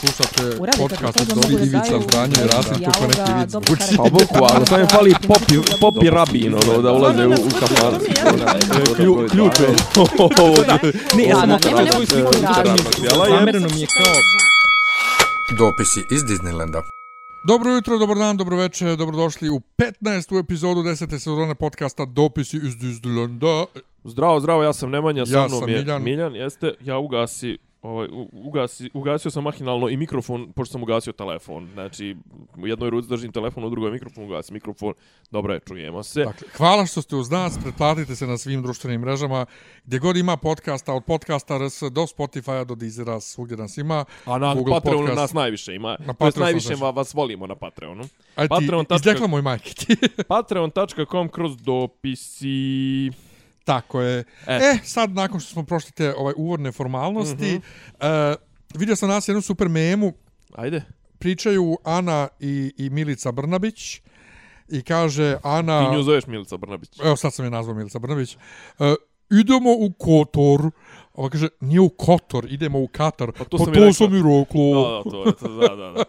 Slušate podcast od da Ivica i nešto Rasim kako neki vic dobro karakter. Pa bukvalno, samo je fali popi, popi rabin, ono, da ulaze u, u kafan. Klju, ključ je. Ne, ja sam sliku Zamereno mi je kao... Dopisi iz Disneylanda. Dobro jutro, dobar dan, dobro večer, dobrodošli u 15. epizodu 10. sezone podcasta Dopisi iz Disneylanda. Zdravo, zdravo, ja sam Nemanja, sa Ja mnom sam je Miljan. Miljan, jeste, ja ugasi, ovaj, ugasi, ugasio sam mahinalno i mikrofon, pošto sam ugasio telefon. Znači, u jednoj ruci držim telefon, u drugoj mikrofon, ugasim mikrofon. Dobro je, čujemo se. Dakle, hvala što ste uz nas, pretplatite se na svim društvenim mrežama, gdje god ima podcasta, od podcasta RS do Spotify-a do Deezera, svugdje nas ima. A na Google Patreonu podcast. nas najviše ima. Na Na Patreonu sam najviše više. va, vas volimo na Patreonu. Ajde ti, Patreon.com. izrekla moj majke ti. Patreon.com kroz dopisi... Tako je. E. E. sad nakon što smo prošli te ovaj, uvodne formalnosti, mm -hmm. uh, vidio sam nas jednu super memu, Ajde. pričaju Ana i, i Milica Brnabić i kaže Ana... Ti nju zoveš Milica Brnabić. Evo sad sam je nazvao Milica Brnabić. Uh, idemo u Kotor. Ova kaže, nije u Kotor, idemo u Katar. Pa to pa sam to rekao. sam i reklo. Da, da, to je to, da, da, da.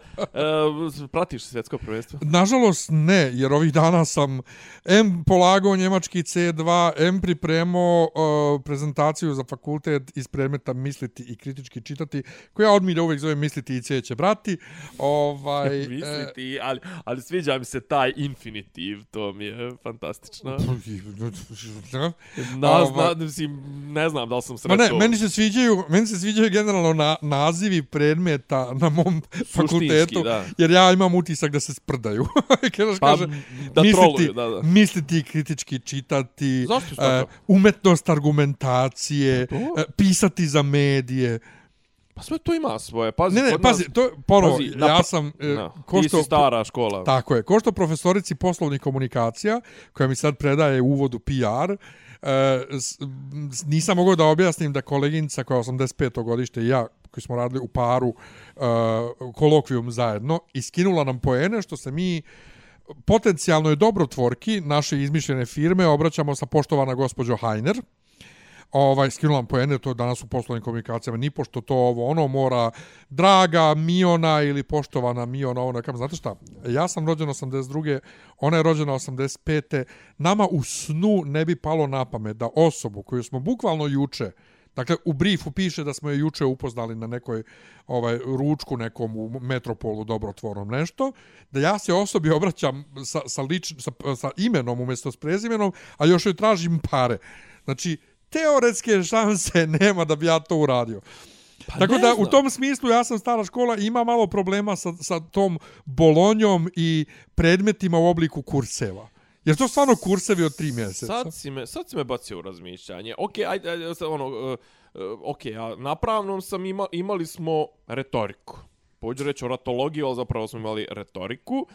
E, pratiš svjetsko prvenstvo? Nažalost ne, jer ovih dana sam M polagao njemački C2, M pripremao uh, prezentaciju za fakultet iz predmeta misliti i kritički čitati, koju ja odmilja uvijek zovem misliti i C će brati. Ovaj, e, Misliti, ali, ali sviđa mi se taj infinitiv, to mi je fantastično. Na, Ovaj- zna, mislim, ne znam da li sam Ma sretao. ne, meni se sviđaju, meni se sviđaju generalno na, nazivi predmeta na mom fakultetu, da. jer ja imam utisak da se sprdaju. Pa, kaže, da misliti, troluju, da, da. misliti kritički čitati, Zašto e, tako? umetnost argumentacije, e, pisati za medije. Pa sve to ima svoje. Pazi, Ne, ne, kod pazi, nas- to je, ponovo, pazi, na ja sam, e, Da, ko ti što, si stara škola. Tako je. Ko što profesorici poslovnih komunikacija, koja mi sad predaje uvod u PR, E, nisam mogao da objasnim da koleginica koja je 85. godište i ja, koji smo radili u paru, e, kolokvijum zajedno, iskinula nam poene što se mi potencijalno je dobrotvorki naše izmišljene firme obraćamo sa poštovana gospođo Hajner, ovaj skinula po poene to danas u poslovnim komunikacijama ni pošto to ovo ono mora draga Miona ili poštovana Miona ona kam znate šta ja sam rođen 82. ona je rođena 85. nama u snu ne bi palo na pamet da osobu koju smo bukvalno juče Dakle, u briefu piše da smo je juče upoznali na nekoj ovaj ručku nekom u metropolu dobrotvornom nešto, da ja se osobi obraćam sa, sa, lič, sa, sa imenom umjesto s prezimenom, a još joj tražim pare. Znači, teoretske šanse nema da bi ja to uradio. Pa Tako da, u tom smislu, ja sam stara škola i ima malo problema sa, sa tom bolonjom i predmetima u obliku kurseva. Jer to stvarno kursevi od tri mjeseca. Sad si me, sad si me bacio u razmišljanje. Ok, ajde, ajde ono, uh, ok, a na pravnom sam ima, imali smo retoriku. Pođu reći o ratologiji, ali zapravo smo imali retoriku.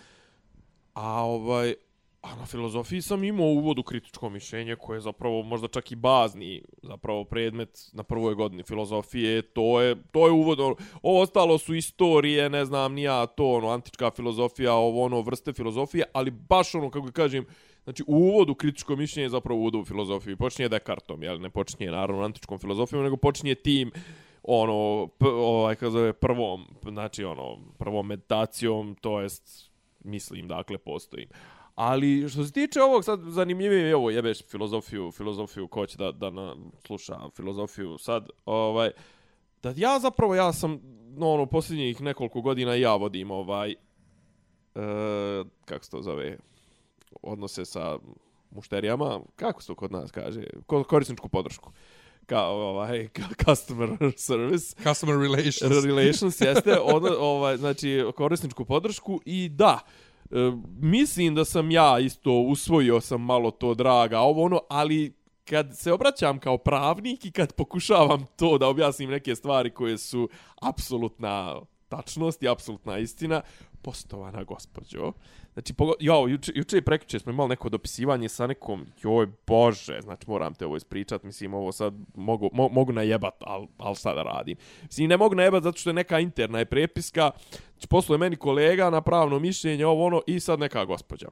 A ovaj, a na filozofiji sam imao uvod u kritičko mišljenje koje je zapravo možda čak i bazni zapravo predmet na prvoj godini filozofije. To je, to je uvod. Ono, ovo ostalo su istorije, ne znam, nija to, ono, antička filozofija, ovo ono, vrste filozofije, ali baš ono, kako kažem, Znači, u uvodu kritičko mišljenje je zapravo uvod u filozofiju. Počinje Descartom, jel? Ne počinje, naravno, antičkom filozofijom, nego počinje tim, ono, p, ovaj, kako zove, prvom, znači, ono, prvom meditacijom, to jest, mislim, dakle, postojim. Ali što se tiče ovog, sad zanimljivije je ovo, jebeš filozofiju, filozofiju, ko će da, da na, sluša filozofiju sad, ovaj, da ja zapravo, ja sam, no, ono, posljednjih nekoliko godina ja vodim, ovaj, e, kako se to zove, odnose sa mušterijama, kako se to kod nas kaže, ko- korisničku podršku. Kao, ovaj, customer service. Customer relations. Relations jeste, od, ovaj, znači, korisničku podršku i da, e, E, mislim da sam ja isto usvojio sam malo to draga, ovo ono, ali kad se obraćam kao pravnik i kad pokušavam to da objasnim neke stvari koje su apsolutna tačnost i apsolutna istina, postovana gospođo. Znači, pogo... jo, juče, juče i prekriče smo imali neko dopisivanje sa nekom, joj bože, znači moram te ovo ispričat, mislim, ovo sad mogu, mo, mogu najebat, ali al šta da radim. Mislim, ne mogu najebat zato što je neka interna je prepiska, znači, posluje meni kolega na pravno mišljenje, ovo ono, i sad neka gospođa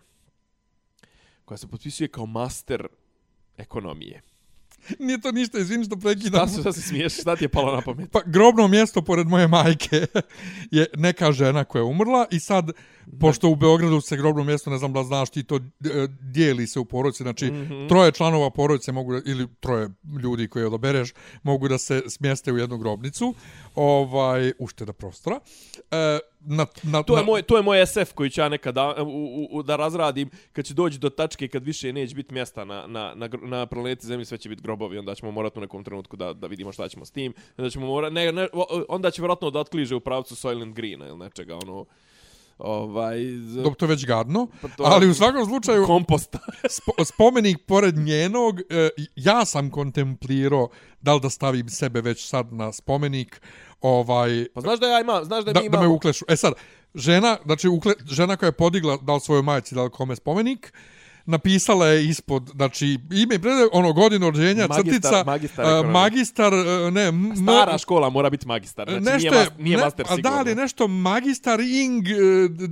koja se potpisuje kao master ekonomije. Nije to ništa, izvini što prekidam. Šta, se- šta se smiješ? Šta ti je palo na pamet? Pa grobno mjesto pored moje majke je neka žena koja je umrla i sad, pošto u Beogradu se grobno mjesto, ne znam da znaš ti, to e, dijeli se u porodici, znači mm -hmm. troje članova porodice mogu, ili troje ljudi koje odabereš, mogu da se smjeste u jednu grobnicu, ovaj, ušteda prostora. E, na, na, To je na- moj to je moj SF koji ću ja nekad da, u, u, da razradim kad će doći do tačke kad više neće biti mjesta na na na, na planeti Zemlji sve će biti grobovi onda ćemo morati u nekom trenutku da da vidimo šta ćemo s tim onda ćemo morati ne, ne onda će vjerojatno da otkliže u pravcu Soylent Greena ili nečega ono ovaj z- Dobro, to je već gadno, Pa to- ali u svakom slučaju komposta. spo, spomenik pored njenog, e, ja sam kontemplirao da li da stavim sebe već sad na spomenik, ovaj, pa znaš da ja imam, znaš da, da, mi da me imamo uklešu. E sad, žena, znači ukle, žena koja je podigla da li svojoj majci, da li kome spomenik, napisala je ispod, znači ime i prezime, ono godinu rođenja, Magistar- crtica, magistar ekonomije. magistar, e, ne, m, stara škola mora biti magistar. Znači nešto nije, mas, nije ne, master a sigurno. da li nešto magistar ing, e,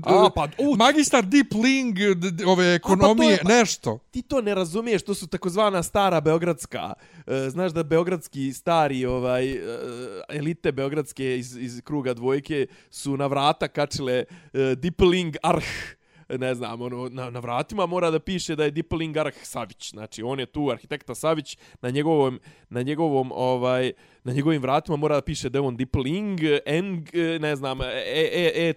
A, pa, magistar deep ling, d- ove ekonomije, pa to je- nešto. ti to ne razumiješ, to su takozvana stara beogradska. E, znaš da beogradski stari ovaj elite beogradske iz, iz kruga dvojke su na vrata kačile e, Dipling Arh ne znam, ono, na, na vratima mora da piše da je Dipling Arh Savić. Znači, on je tu, arhitekta Savić, na njegovom, na njegovom, ovaj, na njegovim vratima mora da piše da je on Dipling, Eng, e, ne znam, E, E, E,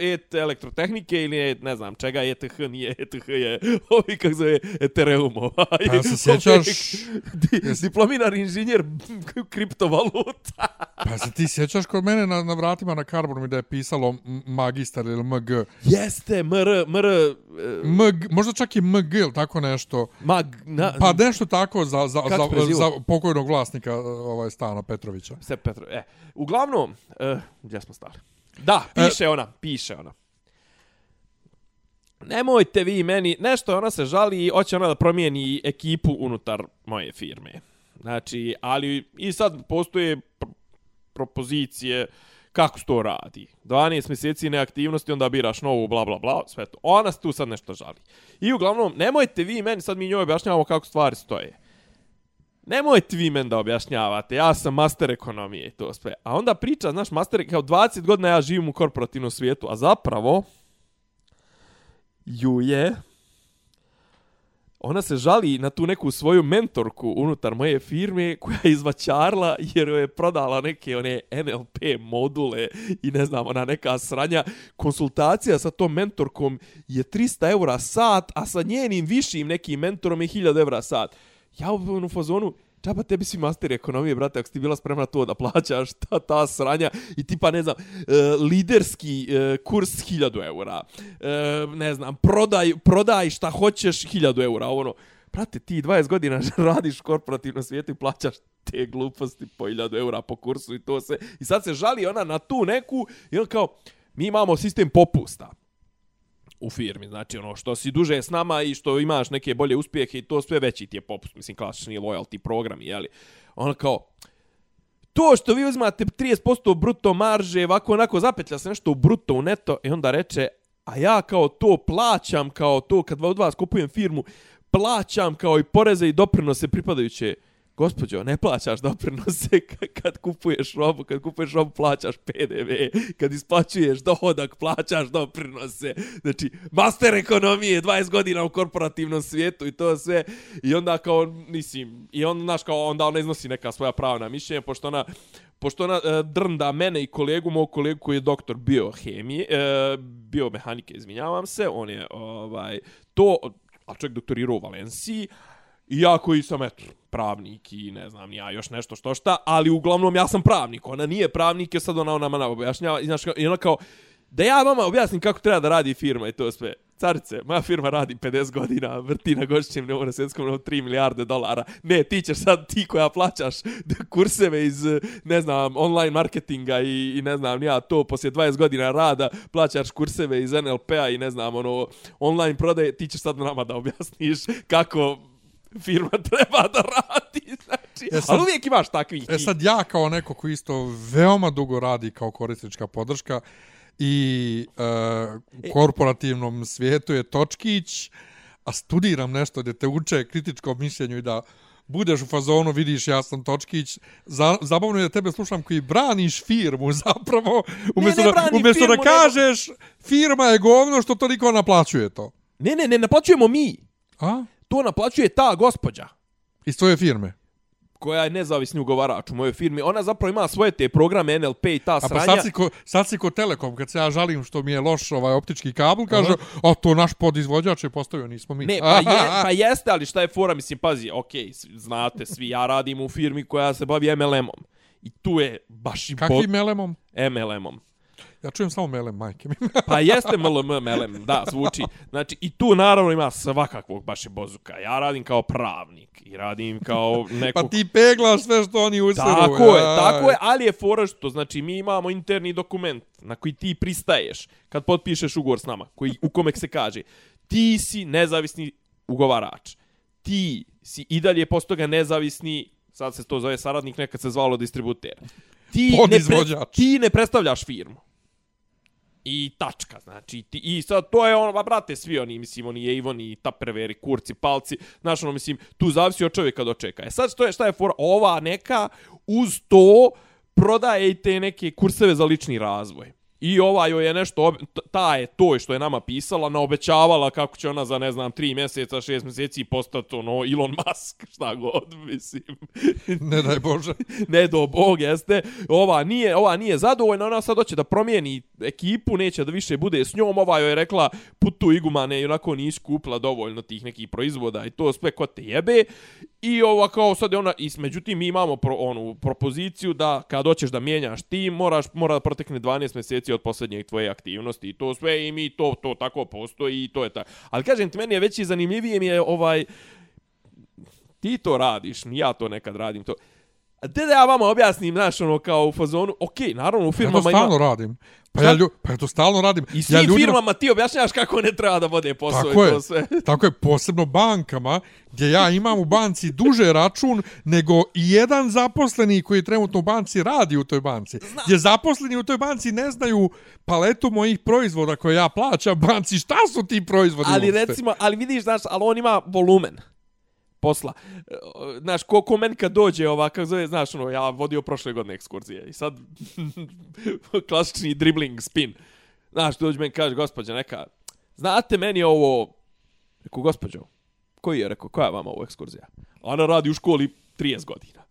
E, elektrotehnike ili je, ne znam, čega E, T, H, nije E, T, H je, ovi, kako zove, Ethereum, ovaj. Pa se sjećaš- Di, diplominar inženjer kriptovaluta. Pa se ti sjećaš kod mene na, na vratima na Carbonu mi da je pisalo m- magistar ili MG? Jeste, mr, mr, e, MG, možda čak i MG ili tako nešto. mag, na, Pa nešto tako za, za, za, za pokojnog vlasnika ovaj stana Petrovića. Sve Petro, e. Uglavnom, e, gdje smo stali? Da, piše ona, piše ona. Nemojte vi meni, nešto ona se žali i hoće ona da promijeni ekipu unutar moje firme. Znači, ali i sad postoje pr propozicije kako se to radi. 12 mjeseci neaktivnosti, onda biraš novu, bla, bla, bla, sve to. Ona se tu sad nešto žali. I uglavnom, nemojte vi meni, sad mi njoj objašnjavamo kako stvari stoje. Nemojte vi men da objašnjavate, ja sam master ekonomije i to sve. A onda priča, znaš, master, kao 20 godina ja živim u korporativnom svijetu, a zapravo ju je ona se žali na tu neku svoju mentorku unutar moje firme koja je izvaćarla jer joj je prodala neke one NLP module i ne znam, ona neka sranja. Konsultacija sa tom mentorkom je 300 eura sat, a sa njenim višim nekim mentorom je 1000 eura sat. Ja u u fazonu, Čaba tebi si master ekonomije, brate, ako si ti bila spremna to da plaćaš, ta, ta sranja, i tipa, ne znam, e, liderski e, kurs 1000 eura, e, ne znam, prodaj, prodaj šta hoćeš 1000 eura, ono, brate, ti 20 godina radiš korporativno svijetu i plaćaš te gluposti po 1000 eura po kursu i to se, i sad se žali ona na tu neku, i on kao, mi imamo sistem popusta, u firmi. Znači, ono, što si duže s nama i što imaš neke bolje uspjehe i to sve veći ti je popust. Mislim, klasični loyalty program, jeli? Ono kao, to što vi uzmate 30% bruto marže, ovako onako zapetlja se nešto u bruto, u neto, i onda reče, a ja kao to plaćam, kao to kad od vas kupujem firmu, plaćam kao i poreze i doprinose pripadajuće. Gospođo, ne plaćaš doprinose kad kupuješ robu, kad kupuješ robu plaćaš PDV, kad isplaćuješ dohodak plaćaš doprinose. Znači, master ekonomije, 20 godina u korporativnom svijetu i to sve. I onda kao, mislim, i on, znaš, kao, onda ona iznosi neka svoja pravna mišljenja, pošto ona, pošto ona e, drnda mene i kolegu, mog kolegu koji je doktor biohemije, e, biomehanike, izvinjavam se, on je, ovaj, to, a čovjek doktorirao u Valenciji, I ja koji sam, eto, pravnik i ne znam, ja još nešto što šta, ali uglavnom ja sam pravnik. Ona nije pravnik, je sad ona ona nama objašnjava. I, znaš, i ona kao, da ja vama objasnim kako treba da radi firma i to sve. Carice, moja firma radi 50 godina, vrti na godišnjem nivou na svjetskom nivou 3 milijarde dolara. Ne, ti ćeš sad, ti koja plaćaš kurseve iz, ne znam, online marketinga i, i ne znam, ja to poslije 20 godina rada plaćaš kurseve iz NLP-a i ne znam, ono, online prodaje, ti ćeš sad nama da objasniš kako firma treba da radi, znači, E sad- ali uvijek imaš takvih. E sad ja kao neko koji isto veoma dugo radi kao korisnička podrška i e, u korporativnom svijetu je točkić, a studiram nešto gdje te uče kritičkom mišljenju i da budeš u fazonu, vidiš ja sam Točkić, za, zabavno je da tebe slušam koji braniš firmu zapravo, umjesto, ne da, branim umjesto firmu, da kažeš firma je govno što toliko naplaćuje to. Ne, ne, ne naplaćujemo mi. A? To naplaćuje ta gospođa Iz tvoje firme. koja je nezavisni ugovarač u mojoj firmi. Ona zapravo ima svoje te programe NLP i ta A pa sranja. sad si, ko, sad si ko Telekom, kad se ja žalim što mi je loš ovaj optički kabel, kaže, a to naš podizvođač je postavio, nismo mi. Ne, pa, je, pa jeste, ali šta je fora, mislim, pazi, okej, znate svi, ja radim u firmi koja se bavi MLM-om. I tu je baš i Kakvim melemom? MLM-om. Ja čujem samo melem, majke mi. Pa jeste MLM, MLM, da, zvuči. Znači, i tu naravno ima svakakvog baš je bozuka. Ja radim kao pravnik i radim kao neko... pa ti peglaš sve što oni usiru. Tako je, tako je, ali je fora što, znači, mi imamo interni dokument na koji ti pristaješ kad potpišeš ugovor s nama, koji, u kome se kaže, ti si nezavisni ugovarač. Ti si i dalje posto toga nezavisni, sad se to zove saradnik, nekad se zvalo distributer. Ti ne, pre, ti ne predstavljaš firmu. I tačka, znači, ti, i sad to je ono, ba brate, svi oni, mislim, oni Avoni, Tupperware, Kurci, Palci, znaš, ono, mislim, tu zavisi od čovjeka do čeka. E sad, što je, šta je fora? Ova neka, uz to, prodaje i te neke kurseve za lični razvoj. I ova joj je nešto, ta je to što je nama pisala, naobećavala kako će ona za, ne znam, tri mjeseca, šest mjeseci postati, ono, Elon Musk, šta god, mislim. Ne daj Bože. ne do bog, jeste. Ova nije, ova nije zadovoljna, ona sad hoće da promijeni ekipu, neće da više bude s njom. Ova joj je rekla, putu igumane, i onako nisi kupila dovoljno tih nekih proizvoda i to sve ko te jebe. I ova kao sad je ona, i međutim mi imamo pro, onu propoziciju da kad hoćeš da mijenjaš tim, moraš, mora da protekne 12 mjeseci od posljednjeg tvoje aktivnosti i to sve i mi to, to tako postoji i to je tako. Ali kažem ti, meni je veći zanimljivije mi je ovaj, ti to radiš, ja to nekad radim to. A te da ja vama objasnim, znaš, ono, kao u fazonu, okej, naravno, u Ja to firmama stalno ima... radim. Pa ja, lju, pa ja to stalno radim. I svim ja ljudima- firmama ti objašnjavaš kako ne treba da vode posao Tako i je, to sve. tako je, posebno bankama, gdje ja imam u banci duže račun nego i jedan zaposleni koji trenutno u banci radi u toj banci. Zna. Gdje zaposleni u toj banci ne znaju paletu mojih proizvoda koje ja plaćam banci, šta su ti proizvodi Ali uopšte? recimo, ali vidiš, znaš, ali on ima volumen posla. E, znaš, ko, ko meni kad dođe ova, kako zove, znaš, ono, ja vodio prošle godine ekskurzije i sad klasični dribbling spin. Znaš, dođe meni kaže, gospođa neka, znate meni ovo, rekao, gospođo, koji je, rekao, koja je vama ovo ekskurzija? Ona radi u školi 30 godina.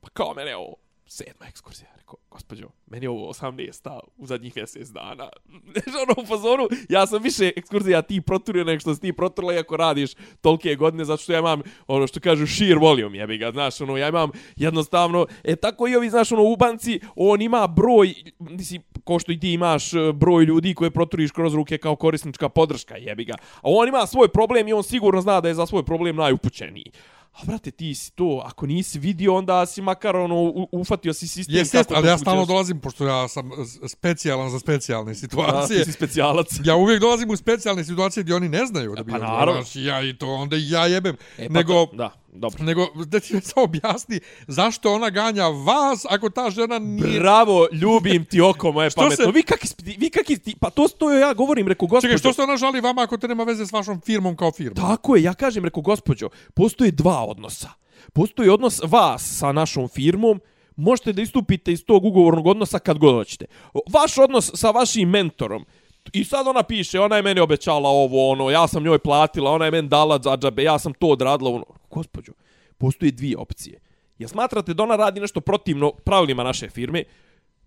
Pa kao mene ovo, sedma ekskurzija. Rekao, gospođo, meni je ovo 18 u zadnjih mjesec dana. Znaš, ono u fazonu, ja sam više ekskurzija ti proturio nego što si ti proturila iako radiš tolke godine, zato što ja imam, ono što kažu, sheer volume, jebi ga, znaš, ono, ja imam jednostavno, e tako i ovi, znaš, ono, u banci, on ima broj, mislim, ko što i ti imaš e, broj ljudi koje proturiš kroz ruke kao korisnička podrška, jebi ga. A on ima svoj problem i on sigurno zna da je za svoj problem najupućeniji. A brate, ti si to, ako nisi vidio, onda si makar ono, u- ufatio si sistem. Jest, jest, ali ja stalno dolazim, pošto ja sam specijalan za specijalne situacije. ti si specijalac. Ja uvijek dolazim u specijalne situacije gdje oni ne znaju da bi Pa pa, naravno. ja i to onda ja jebem. E, pa nego, to- da, dobro. nego da ti samo objasni zašto ona ganja vas ako ta žena nije... Bravo, ljubim ti oko moje Što pametno. se- Vi sp- vi kakvi, ti, pa to to ja govorim, reku gospođo. Čekaj, što se ona žali vama ako to nema veze s vašom firmom kao firmom? Tako je, ja kažem, reku gospođo, postoje dva odnosa. Postoji odnos vas sa našom firmom, možete da istupite iz tog ugovornog odnosa kad god hoćete. Vaš odnos sa vašim mentorom, I sad ona piše, ona je meni obećala ovo, ono, ja sam njoj platila, ona je meni dala džabe, ja sam to odradila, ono. Gospođo, postoje dvije opcije. Ja smatrate da ona radi nešto protivno pravilima naše firme?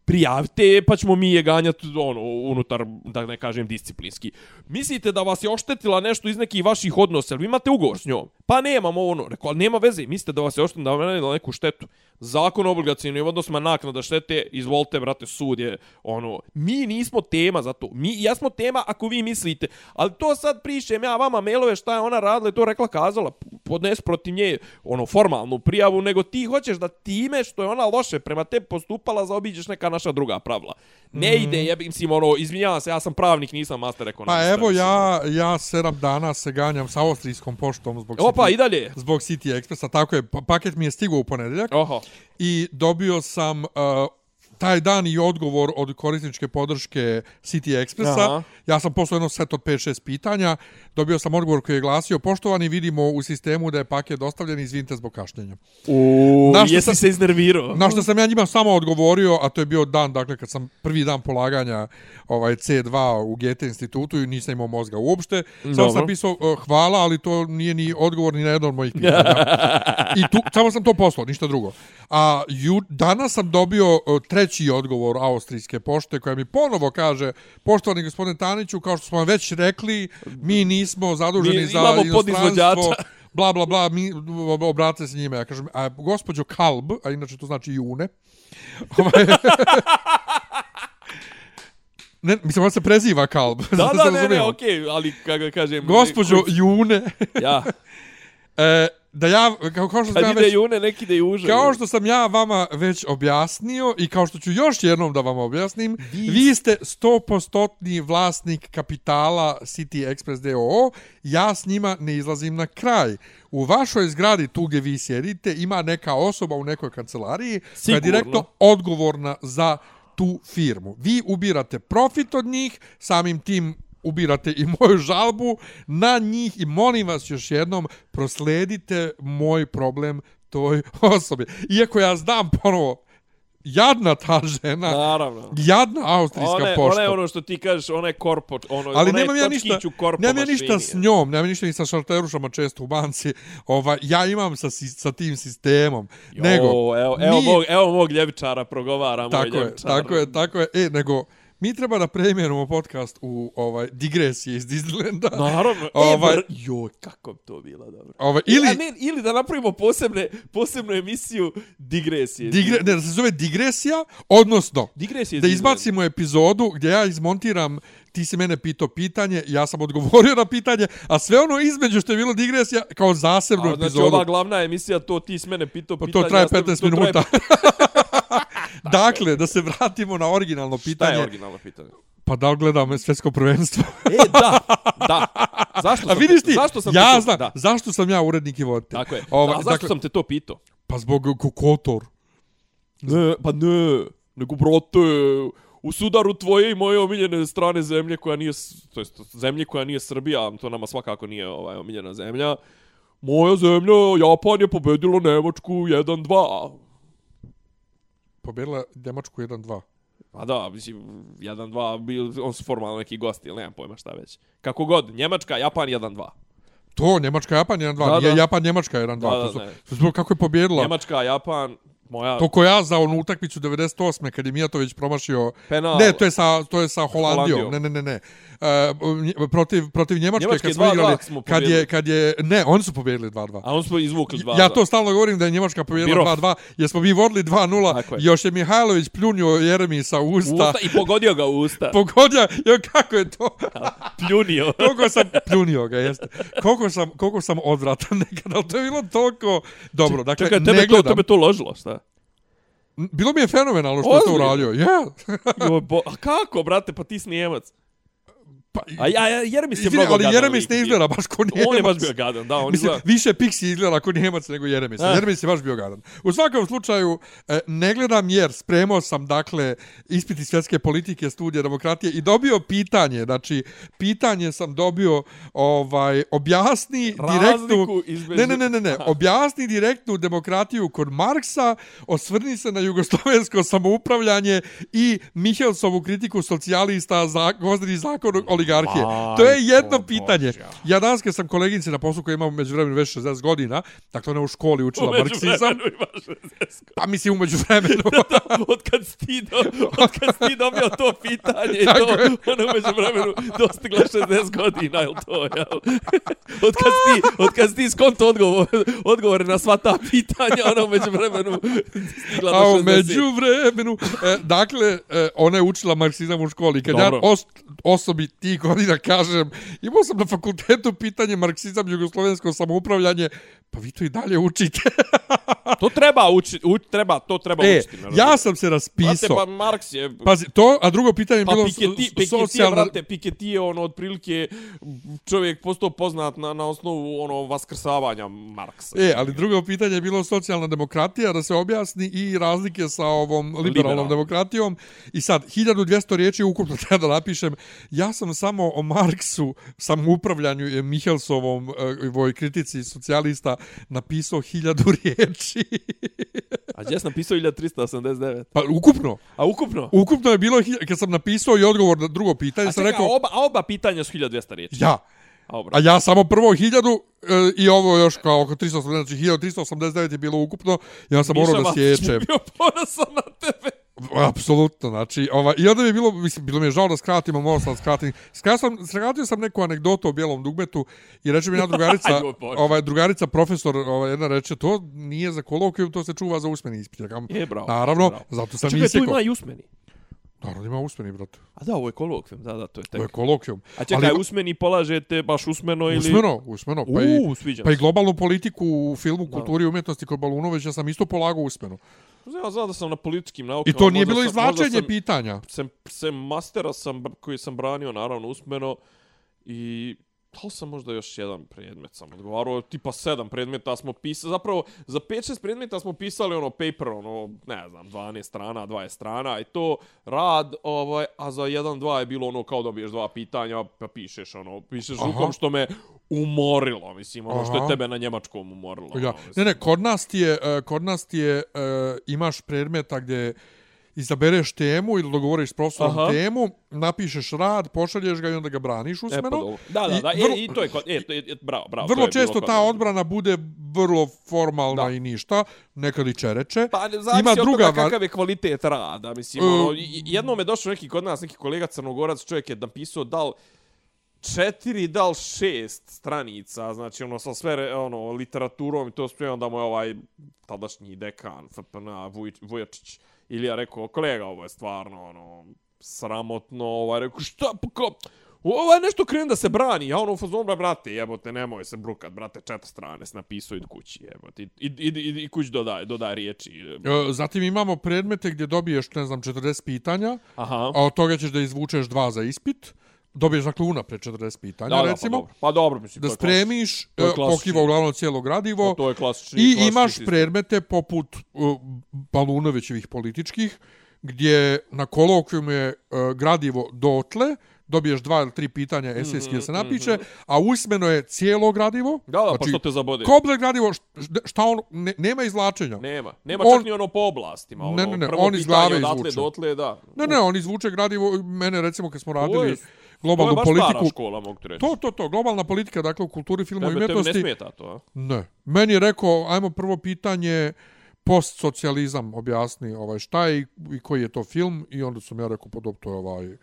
Prijavite pa ćemo mi je ganjati ono, unutar, da ne kažem, disciplinski. Mislite da vas je oštetila nešto iz nekih vaših odnosa, ali vi imate ugovor s njom? Pa nemamo ono, rekao, ali nema veze, mislite da vas je oštetila, da vam je neku štetu. Zakon o obligacijnim odnosima naknada štete, izvolite, brate, sud je, ono, mi nismo tema za to. Mi jesmo tema ako vi mislite, ali to sad prišem ja vama mailove šta je ona radila i to rekla kazala, podnes protiv nje, ono, formalnu prijavu, nego ti hoćeš da time što je ona loše prema te postupala zaobiđeš neka naša druga pravila. Ne ide, jebim si, ono, izvinjavam se, ja sam pravnik, nisam master ekonomista. Pa evo ja, ja sedam dana se ganjam sa austrijskom poštom zbog Opa, City, i dalje. zbog City Expressa, tako je, pa- paket mi je stigao u ponedjeljak Oho. i dobio sam uh, taj dan i odgovor od korisničke podrške City Expressa. Aha. Ja sam poslao jedno set od 5-6 pitanja. Dobio sam odgovor koji je glasio, poštovani, vidimo u sistemu da je paket dostavljen, izvinite zbog kašnjenja. U, jesi sam- se iznervirao? Na što sam ja njima samo odgovorio, a to je bio dan, dakle, kad sam prvi dan polaganja ovaj C2 u GT institutu i nisam imao mozga uopšte. Samo Dobro. sam pisao uh, hvala, ali to nije ni odgovor ni na jedno od mojih pitanja. I tu, samo sam to poslao, ništa drugo. A ju, danas sam dobio uh, treći odgovor austrijske pošte koja mi ponovo kaže, poštovani gospodine Taniću, kao što smo vam već rekli, mi nismo zaduženi Mi za inostranstvo, bla, bla, bla, mi obrate se njime. Ja kažem, a gospođo Kalb, a inače to znači june, ovaj, ne, mislim, on se preziva Kalb. Da, da, ne, ne, okej, ali kako kažem... Gospođo June, Ja, e, da ja, kao, kao što sam ja već, june, neki ide juže. kao što sam ja vama već objasnio i kao što ću još jednom da vam objasnim, vi, vi ste 100% vlasnik kapitala City Express DOO, ja s njima ne izlazim na kraj. U vašoj zgradi tu gdje vi sjedite ima neka osoba u nekoj kancelariji koja je Sigurno. direktno odgovorna za tu firmu. Vi ubirate profit od njih, samim tim ubirate i moju žalbu na njih i molim vas još jednom prosledite moj problem toj osobi. Iako ja znam ponovo, jadna ta žena, Naravno. jadna austrijska Ona je, pošta. ona je ono što ti kažeš, ona je korpo, ono, Ali ona nemam je ja ništa, korpo nemam ja ništa s njom, nemam ništa ni sa šalterušama često u banci. Ova, ja imam sa, sa tim sistemom. Jo, nego, evo, evo, mi- mog, evo mog ljevičara progovara, moj tako je, ljevičar. tako je, tako je. E, nego, mi treba da preimenujemo podcast u ovaj digresije iz Disneylanda. Naravno. Ovaj- E, joj, kako bi to bilo dobro. Ovaj, Ili, ne, ili da napravimo posebne, posebnu emisiju digresije. digre, ne, da se zove digresija, odnosno, digresije. da izbacimo epizodu gdje ja izmontiram ti si mene pitao pitanje, ja sam odgovorio na pitanje, a sve ono između što je bilo digresija kao zasebnu A, znači epizodu. ova glavna emisija, to ti s mene pitao Pa pitanje. to traje ja sam- 15 to traje- minuta. dakle, da se vratimo na originalno Šta je pitanje. originalno pitanje? Pa da li gledam svjetsko prvenstvo? E, da, da. Zašto A sam, vidiš ti, zašto sam ja to- znam, Da. zašto sam ja urednik i voditelj. Tako je. Ovaj, A zašto sam te to pitao? Pa zbog Kotor. Ne, pa ne, nego brate, u sudaru tvoje i moje omiljene strane zemlje koja nije, to jest zemlje koja nije Srbija, a to nama svakako nije ovaj omiljena zemlja. Moja zemlja, Japan je pobedilo Nemačku 1-2. Pobjedila Njemačku 1-2. Pa da, mislim, 1-2, bil, on su formalno neki gosti, ili nemam pojma šta već. Kako god, Njemačka, Japan 1-2. To, Njemačka, Japan 1-2. Da, Nije da. Japan, Njemačka 1-2. Da, da, to su, ne. to su, kako je pobjedila? Njemačka, Japan, moja To ko ja za onu utakmicu 98. kad je Mijatović promašio... penal. Ne, to je sa, to je sa Holandijom. Holandijom. Ne, ne, ne, ne. Uh, protiv, protiv Njemačke, Njemačke kad smo 2:2 igrali... smo kad je, kad je... Ne, oni su pobjedili 2-2. A on smo izvukli 2 Ja to stalno govorim da je Njemačka pobjedila Birov. 2-2, jer smo mi vodili 2-0, Tako je. još je Mihajlović pljunio Jeremisa u usta. Usta i pogodio ga u usta. Pogodio, jo, kako je to? Pljunio. koliko sam pljunio ga, jeste. Koliko sam, koliko sam odvratan nekada, ali to je bilo toliko dobro. Dakle, Čekaj, ne tebe to, gledam. tebe to ložilo, šta? Bilo mi je fenomenalno što je to uradio. Ja. Bo, a kako, brate, pa ti si Njemac. Pa, A ja, ja Jeremis je Izvini, mnogo ali gadan Jeremis ne izgleda baš ko Njemac. On je baš bio gadan, da, on Mislim, izgleda... više Pixi izgleda ako Njemac nego Jeremis. Eh. Jeremis je baš bio gadan. U svakom slučaju, e, ne gledam jer spremao sam, dakle, ispiti svjetske politike, studije demokratije i dobio pitanje, znači, pitanje sam dobio, ovaj, objasni direktnu... Razliku između... Ne, ne, ne, ne, ne. objasni direktnu demokratiju kod Marksa, osvrni se na jugoslovensko samoupravljanje i Mihelsovu kritiku socijalista za gozdeni zakon oligarhije. to je jedno pitanje. Božja. Ja danas kad sam koleginice na poslu koja ima umeđu vremenu već 60 godina, dakle ona je u školi učila Umeđu marksizam, vremenu imaš 60 a mislim umeđu vremenu. od kad si ti, do, od kad si ti dobio to pitanje i to, je. ona umeđu vremenu dostigla 60 godina, jel to, jel? Od kad si ti, od kad si ti skonto odgovor, odgovore na sva ta pitanja, ona umeđu vremenu stigla do A 60. umeđu vremenu, e, dakle, e, ona je učila marksizam u školi. Kad Dobro. ja os, osobi tih godina kažem, imao sam na fakultetu pitanje marksizam, jugoslovensko samoupravljanje, pa vi to i dalje učite. To treba učiti, uč, treba, to treba E, učiti. naravno. ja sam se Brate, raspisao. pa Marks je... Pazi, to, a drugo pitanje je Pa bilo Piketty, so- Piketty, socijalna... brate, Piketty je ono, otprilike, čovjek postao poznat na, na osnovu ono vaskrsavanja Marksa. E, ali drugo pitanje je bilo socijalna demokratija, da se objasni i razlike sa ovom liberalnom Liberalnom. demokratijom. I sad, 1200 riječi ukupno treba da napišem. Ja sam samo o Marksu, samoupravljanju i Mihelsovom e, ovoj kritici socijalista napisao 1000 riječi. A gdje sam napisao 1389? pa ukupno. A ukupno? Ukupno je bilo, kad sam napisao i odgovor na drugo pitanje, A sam rekao, a oba, a oba pitanja su 1200 riječi. ja. A, ja samo prvo 1000 e, i ovo još kao oko 380, znači 1389 je bilo ukupno. Ja sam morao da Matić sjećem. bi bio ponosan na tebe. Apsolutno, znači, ova, i onda mi je bilo, mislim, bilo mi je žao da skratim, morao sam da skratim. Skratio sam, neku anegdotu o bijelom dugmetu i reče mi jedna drugarica, ovaj, drugarica, profesor, ovaj, jedna reče, to nije za kolokvijum, to se čuva za usmeni ispit. Ja Je, bravo. Naravno, bravo. zato sam Čekaj, tu ima i usmeni. Naravno, ima usmeni, brate. A da, ovo je kolokvijum, da, da, to je tek. To je kolokvijum. A čekaj, Ali- usmeni polažete baš usmeno ili... Usmeno, usmeno. Pa i, sviđa pa i globalnu politiku u filmu Kulturi i umjetnosti kod Balunovića sam isto polagao usmeno. Ja znam da sam na političkim I naukama. to nije bilo sam- izvlačenje sam- pitanja. sem, sem mastera sam, koji sam branio naravno usmeno i li sam možda još jedan predmet sam odgovarao, tipa sedam predmeta smo pisali, zapravo za 5-6 predmeta smo pisali ono paper, ono, ne znam, 12 strana, 20 strana i to rad, ovaj, a za 1-2 je bilo ono kao dobiješ dva pitanja, pa pišeš ono, pišeš Aha. rukom što me umorilo, mislim, ono što Aha. je tebe na njemačkom umorilo. Ja. ono, Ne, ne, kod nas ti je, e, kod nas ti je, e, imaš predmeta gdje izabereš temu ili dogovoriš s profesorom Aha. temu, napišeš rad, pošalješ ga i onda ga braniš E, usmeno. pa dobro. Da, da, I da, i, vrlo- i to je, kod- e, to je, e, bravo, bravo. Vrlo je često ta odbrana bude vrlo formalna Da. i ništa, nekad i čereče. Pa ne zavisi Ima od druga toga kakav je kvalitet rada. Mislim, E, ono, jednom je došao neki kod nas, neki kolega crnogorac, čovjek je napisao dal četiri, dal šest stranica, znači ono sa sve ono, literaturom i to sve, onda mu je ovaj tadašnji dekan FPN Vuj- Vujačić Ilija rekao, kolega, ovo je stvarno ono, sramotno, ovaj, rekao, šta, pa kao, Ovo je nešto krene da se brani, ja ono u fazonu, bra, brate, jebote, nemoj se brukat, brate, četiri strane se napisao, idi kući, jebote, i, i, i, i, i kući dodaj, dodaj riječi. E, Zatim imamo predmete gdje dobiješ, ne znam, 40 pitanja, Aha. a od toga ćeš da izvučeš dva za ispit. Dobiješ dakle unapred 40 pitanja, Da, da, recimo. Pa dobro, pa dobro mislim. da spremiš, je e, uglavnom cijelo gradivo. Pa to je klasični. I klasični imaš sistem. predmete poput uh, Balunovićevih političkih, gdje na kolokvijumu je uh, gradivo dotle, dobiješ dva ili tri pitanja esejski da se napiše, a usmeno je cijelo gradivo. Mhm, Da, da, pa što te zabode? Komplet gradivo, št- šta on, ne, nema izvlačenja. Nema. Nema On- čak ni ono po oblastima. Ono, Ne, ne, ne, on iz glave izvuče. dotle, da. Ne, ne, on izvuče gradivo, mene recimo kad smo To je, radili to je globalnu baš politiku, stara škola, mogu ti reći. to, to, to, globalna politika, dakle u kulturi, filmu i Tebe, tebe ne umjetnosti, smeta to, a? Ne. Meni je rekao, ajmo prvo pitanje, postsocijalizam objasni ovaj, šta je i, koji je to film i onda sam ja rekao, pa dobro, to je ovaj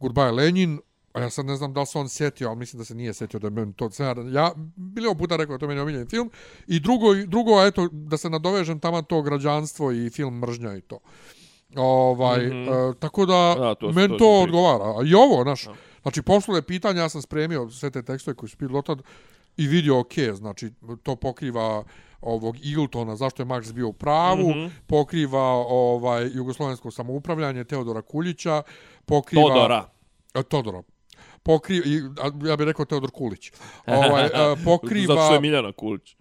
Goodbye Lenin, a ja sad ne znam da li se on sjetio, ali mislim da se nije sjetio da je meni to... Ja, ja bilo puta rekao da je to meni omiljen film. I drugo, drugo, eto, da se nadovežem tamo to građanstvo i film mržnja i to. Ovaj, mm -hmm. e, tako da, Da, to- meni to to, odgovara. A i ovo, naš, znači, poslove pitanja, ja sam spremio sve te tekstove koji su bili dotad i vidio, ok, znači, to pokriva ovog Eagletona, zašto je Max bio u pravu, mm -hmm. pokriva ovaj jugoslovensko samoupravljanje Teodora Kuljića, pokriva... Todora. E, Todora. Pokri, i, a, ja bih rekao Teodor Kulić. Ovaj, e, pokriva... Zato što je Miljana Kulić.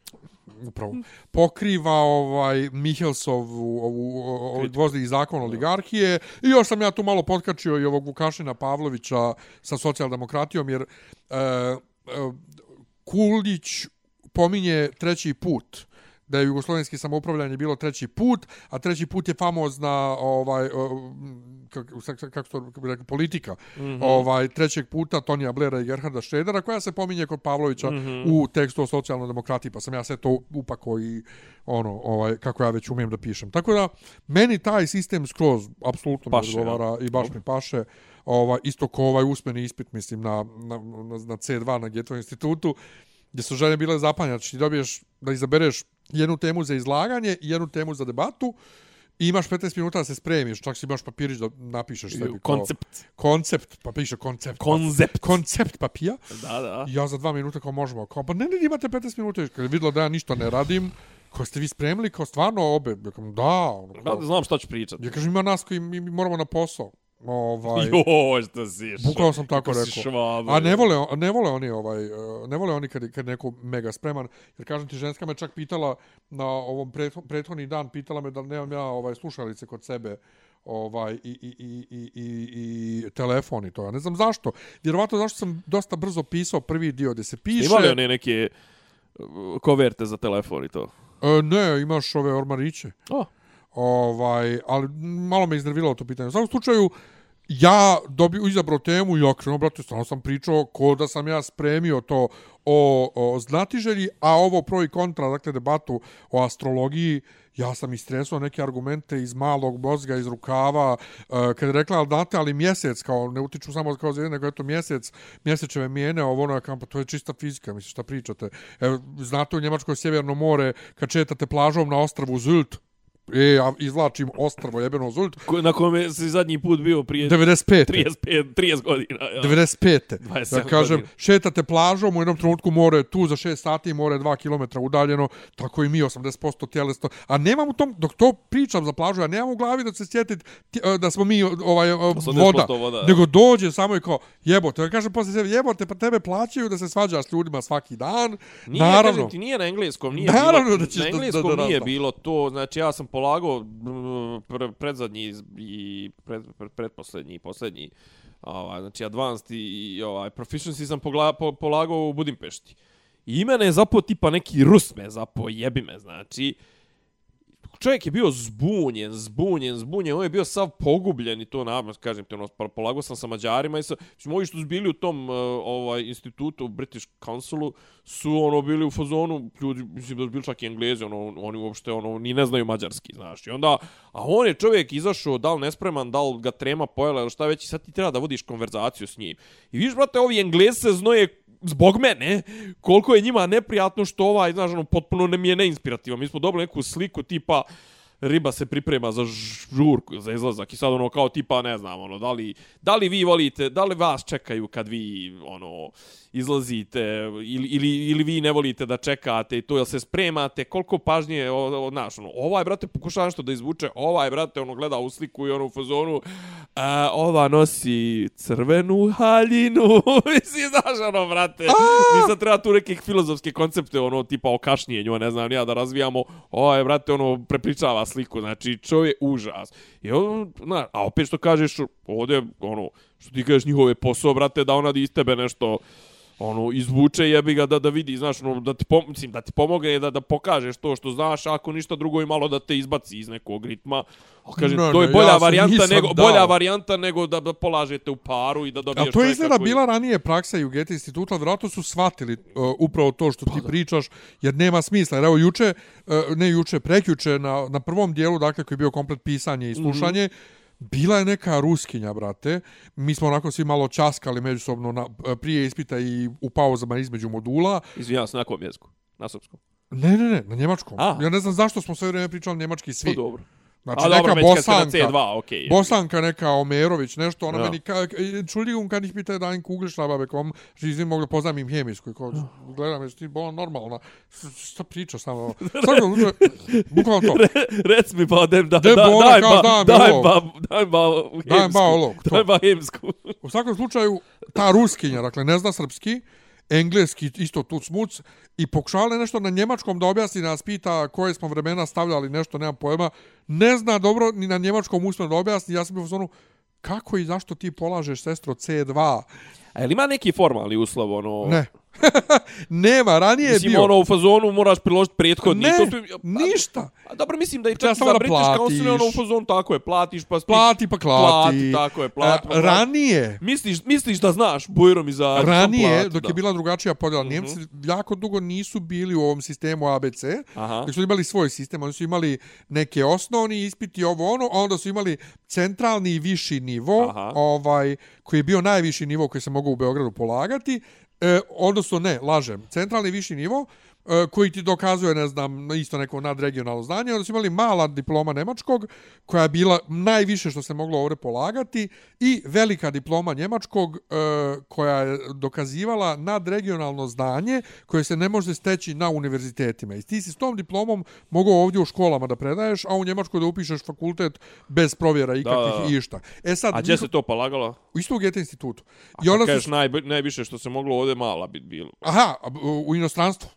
Upravo. Pokriva ovaj Mihelsovu ovu, ovu gvozdih zakon oligarhije i još sam ja tu malo potkačio i ovog Vukašina Pavlovića sa socijaldemokratijom jer e, e, Kulić pominje treći put da je jugoslovenski samoupravljanje bilo treći put, a treći put je famozna ovaj kako kako to rekao politika. Mm -hmm. Ovaj trećeg puta Tonija Blera i Gerharda Šredera koja se pominje kod Pavlovića mm -hmm. u tekstu o socijalnoj demokratiji, pa sam ja sve to upako i ono ovaj kako ja već umijem da pišem. Tako da meni taj sistem skroz apsolutno mi odgovara ja. i baš mi paše. Ovaj isto kao ovaj usmeni ispit mislim na na na, na C2 na Geto institutu gdje su žene bile zapanjene, znači ti dobiješ da izabereš jednu temu za izlaganje i jednu temu za debatu i imaš 15 minuta da se spremiš, čak si imaš papirić da napišeš sebi. Koncept. Koncept, pa piše koncept. Koncept. Koncept papija. Da, da. I ja za dva minuta kao možemo, kao pa ne, ne, imate 15 minuta, kad je vidjela da ja ništa ne radim, Ko ste vi spremili kao stvarno obe? Ja kažem, da. Ono, Da, kao, znam šta ću pričati. ja kažem, ima nas koji mi, mi moramo na posao. Ovaj, Joj, šta si Bukvalno sam tako rekao. švaba, A ne vole, ne vole oni ovaj ne vole oni kad kad neko mega spreman jer kažem ti ženska me čak pitala na ovom pretho- prethodni dan pitala me da nemam ja ovaj slušalice kod sebe ovaj i i i i i i telefon i to. Ja ne znam zašto. Vjerovatno zašto sam dosta brzo pisao prvi dio gdje se piše. Imali one neke uh, koverte za telefon i to? E, ne, imaš ove ormariće. O, Ovaj, ali malo me iznerviralo to pitanje. U svakom slučaju, ja dobio izabrao temu i ja brate, stvarno sam pričao ko da sam ja spremio to o, o znatiželji, a ovo pro i kontra, dakle, debatu o astrologiji, ja sam istresao neke argumente iz malog mozga, iz rukava, uh, kad je rekla, ali date, ali mjesec, kao, ne utiču samo kao za nego eto mjesec, mjesečeve mijene, ovo ono, kao, pa to je čista fizika, mislim, šta pričate. Evo, znate, u Njemačkoj sjeverno more, kad četate plažom na ostravu Zult, E, ja izvlačim ostrvo jebeno Zult. ko- na kome si zadnji put bio prije 95. 35, 30 godina. Ja. 95. 27 Da kažem, godina. šetate plažom, u jednom trenutku more je tu za 6 sati, more je 2 km udaljeno, tako i mi 80% tjelesno. A nemam u tom, dok to pričam za plažu, ja nemam u glavi da se sjetit ti- e, da smo mi ovaj, e, 80% voda, voda, da. nego dođe samo i kao, jebote, ja kažem posle sebe, jebote, pa tebe plaćaju da se svađaš s ljudima svaki dan. Nije, Naravno. kažem ti, nije na engleskom, nije Naravno bilo, da ćeš na da- da- engleskom da nije razdam. bilo to, znači ja sam polagao pre, predzadnji i pred, pred, pretposlednji i posljednji ovaj, znači advanced i, i ovaj, proficiency sam pogla, po, polagao u Budimpešti. I mene je zapo tipa neki Rus me zapo, jebi me, znači, čovjek je bio zbunjen, zbunjen, zbunjen, on je bio sav pogubljen i to na kažem ti, ono, polago polagao sam sa Mađarima i sa, mislim, ovi što su bili u tom uh, ovaj institutu, u British Councilu, su ono bili u fazonu, ljudi, mislim da su bili čak i englezi, ono, oni uopšte ono, ni ne znaju mađarski, znaš. I onda, a on je čovjek izašao, da li nespreman, da li ga trema pojela ili šta već, i sad ti treba da vodiš konverzaciju s njim. I vidiš, brate, ovi englezi se znoje zbog mene, koliko je njima neprijatno što ovaj, znaš, ono, potpuno ne mi je neinspirativan. Mi smo dobili neku sliku tipa, riba se priprema za žurku, za izlazak i sad ono kao tipa ne znam ono da li, da li vi volite, da li vas čekaju kad vi ono izlazite ili, ili, ili vi ne volite da čekate i to jel se spremate, koliko pažnje o, o, naš, ono, ovaj brate pokušava nešto da izvuče, ovaj brate ono gleda u sliku i ono u fazonu a, ova nosi crvenu haljinu, mislim znaš ono brate, mi sad treba tu nekih filozofske koncepte ono tipa o kašnjenju, ne znam ja da razvijamo, ovaj brate ono prepričava sliku, znači čovjek užas. I on, na, a opet što kažeš, ovdje, ono, što ti kažeš njihove posao, brate, da ona iz tebe nešto ono izvuče jebi ga da da vidi znaš ono da ti pom mislim da ti pomogne da da pokažeš to što znaš ako ništa drugo i malo da te izbaci iz nekog ritma a kažem Ne, to je bolja ja varijanta nego dao. bolja varijanta nego da, da polažete u paru i da dobiješ A to je izgleda koji- bila ranije praksa i u Gete instituta, ali vjerojatno su shvatili uh, upravo to što Pa ti pričaš, jer nema smisla. Jer evo juče, uh, ne juče, prekjuče, na, na prvom dijelu, dakle, koji je bio komplet pisanje i slušanje, mm -hmm. Bila je neka ruskinja, brate. Mi smo onako svi malo časkali međusobno na, prije ispita i u pauzama između modula. izvinjavam se na kom jeziku na srpskom Ne, ne, ne, na njemačkom. A. Ja ne znam zašto smo sve vrijeme pričali njemački svi. Pa dobro Znači, a neka dobro, kad na bosanka, C2, okej. Okay, bosanka neka Omerović, nešto, ona Ja. meni ka, Entschuldigung, kann ich bitte dein Kugelschreiber bekommen? Že izvim mogla poznam im hemijsku. i Kao, gledam, jesi ti bola normalna? Šta priča samo? Sad ga bukvalno to. Rec mi pa dem da, De da, bola, daj, ba, daj ba, daj ba, Daj ba ovo, to. Daj ba hemsku. U svakom slučaju, ta ruskinja, dakle, ne zna srpski, engleski isto tu smuc i pokušala je nešto na njemačkom da objasni, nas pita koje smo vremena stavljali nešto, nemam pojma, ne zna dobro ni na njemačkom uspjeno da objasni, ja sam bio u zonu, kako i zašto ti polažeš sestro C2? A jel ima neki formalni uslov, ono... Ne. Nema, ranije je Mislim, bio. ono, u fazonu moraš priložiti prethodni. Ne, to, to, ništa. A, dobro, mislim da i čak za British Council je ono u fazonu tako je, platiš pa... Plati pa klati. Plati, tako je, plati pa A, klati. Ranije, Misliš, misliš da znaš bujrom i za... ranije, plati, dok da. je bila drugačija podjela, Mhm. Njemci jako dugo nisu bili u ovom sistemu ABC, Aha. Dok su imali svoj sistem, oni su imali neke osnovni ispiti ovo ono, a onda su imali centralni i viši nivo, Aha. ovaj koji je bio najviši nivo koji se mogao u Beogradu polagati. E, odnosno ne, lažem. Centralni viši nivo koji ti dokazuje, ne znam, isto neko nadregionalno znanje. Onda su imali mala diploma nemačkog, koja je bila najviše što se moglo ovdje polagati, i velika diploma njemačkog, e, koja je dokazivala nadregionalno znanje, koje se ne može steći na univerzitetima. I ti si s tom diplomom mogao ovdje u školama da predaješ, a u Njemačkoj da upišeš fakultet bez provjera ikakvih Da, da, išta. E sad, A gdje se to polagalo? U isto u Goethe institutu. I I onda kažeš su... naj, najviše što se moglo ovdje mala bit bilo. Aha, u inostranstvu.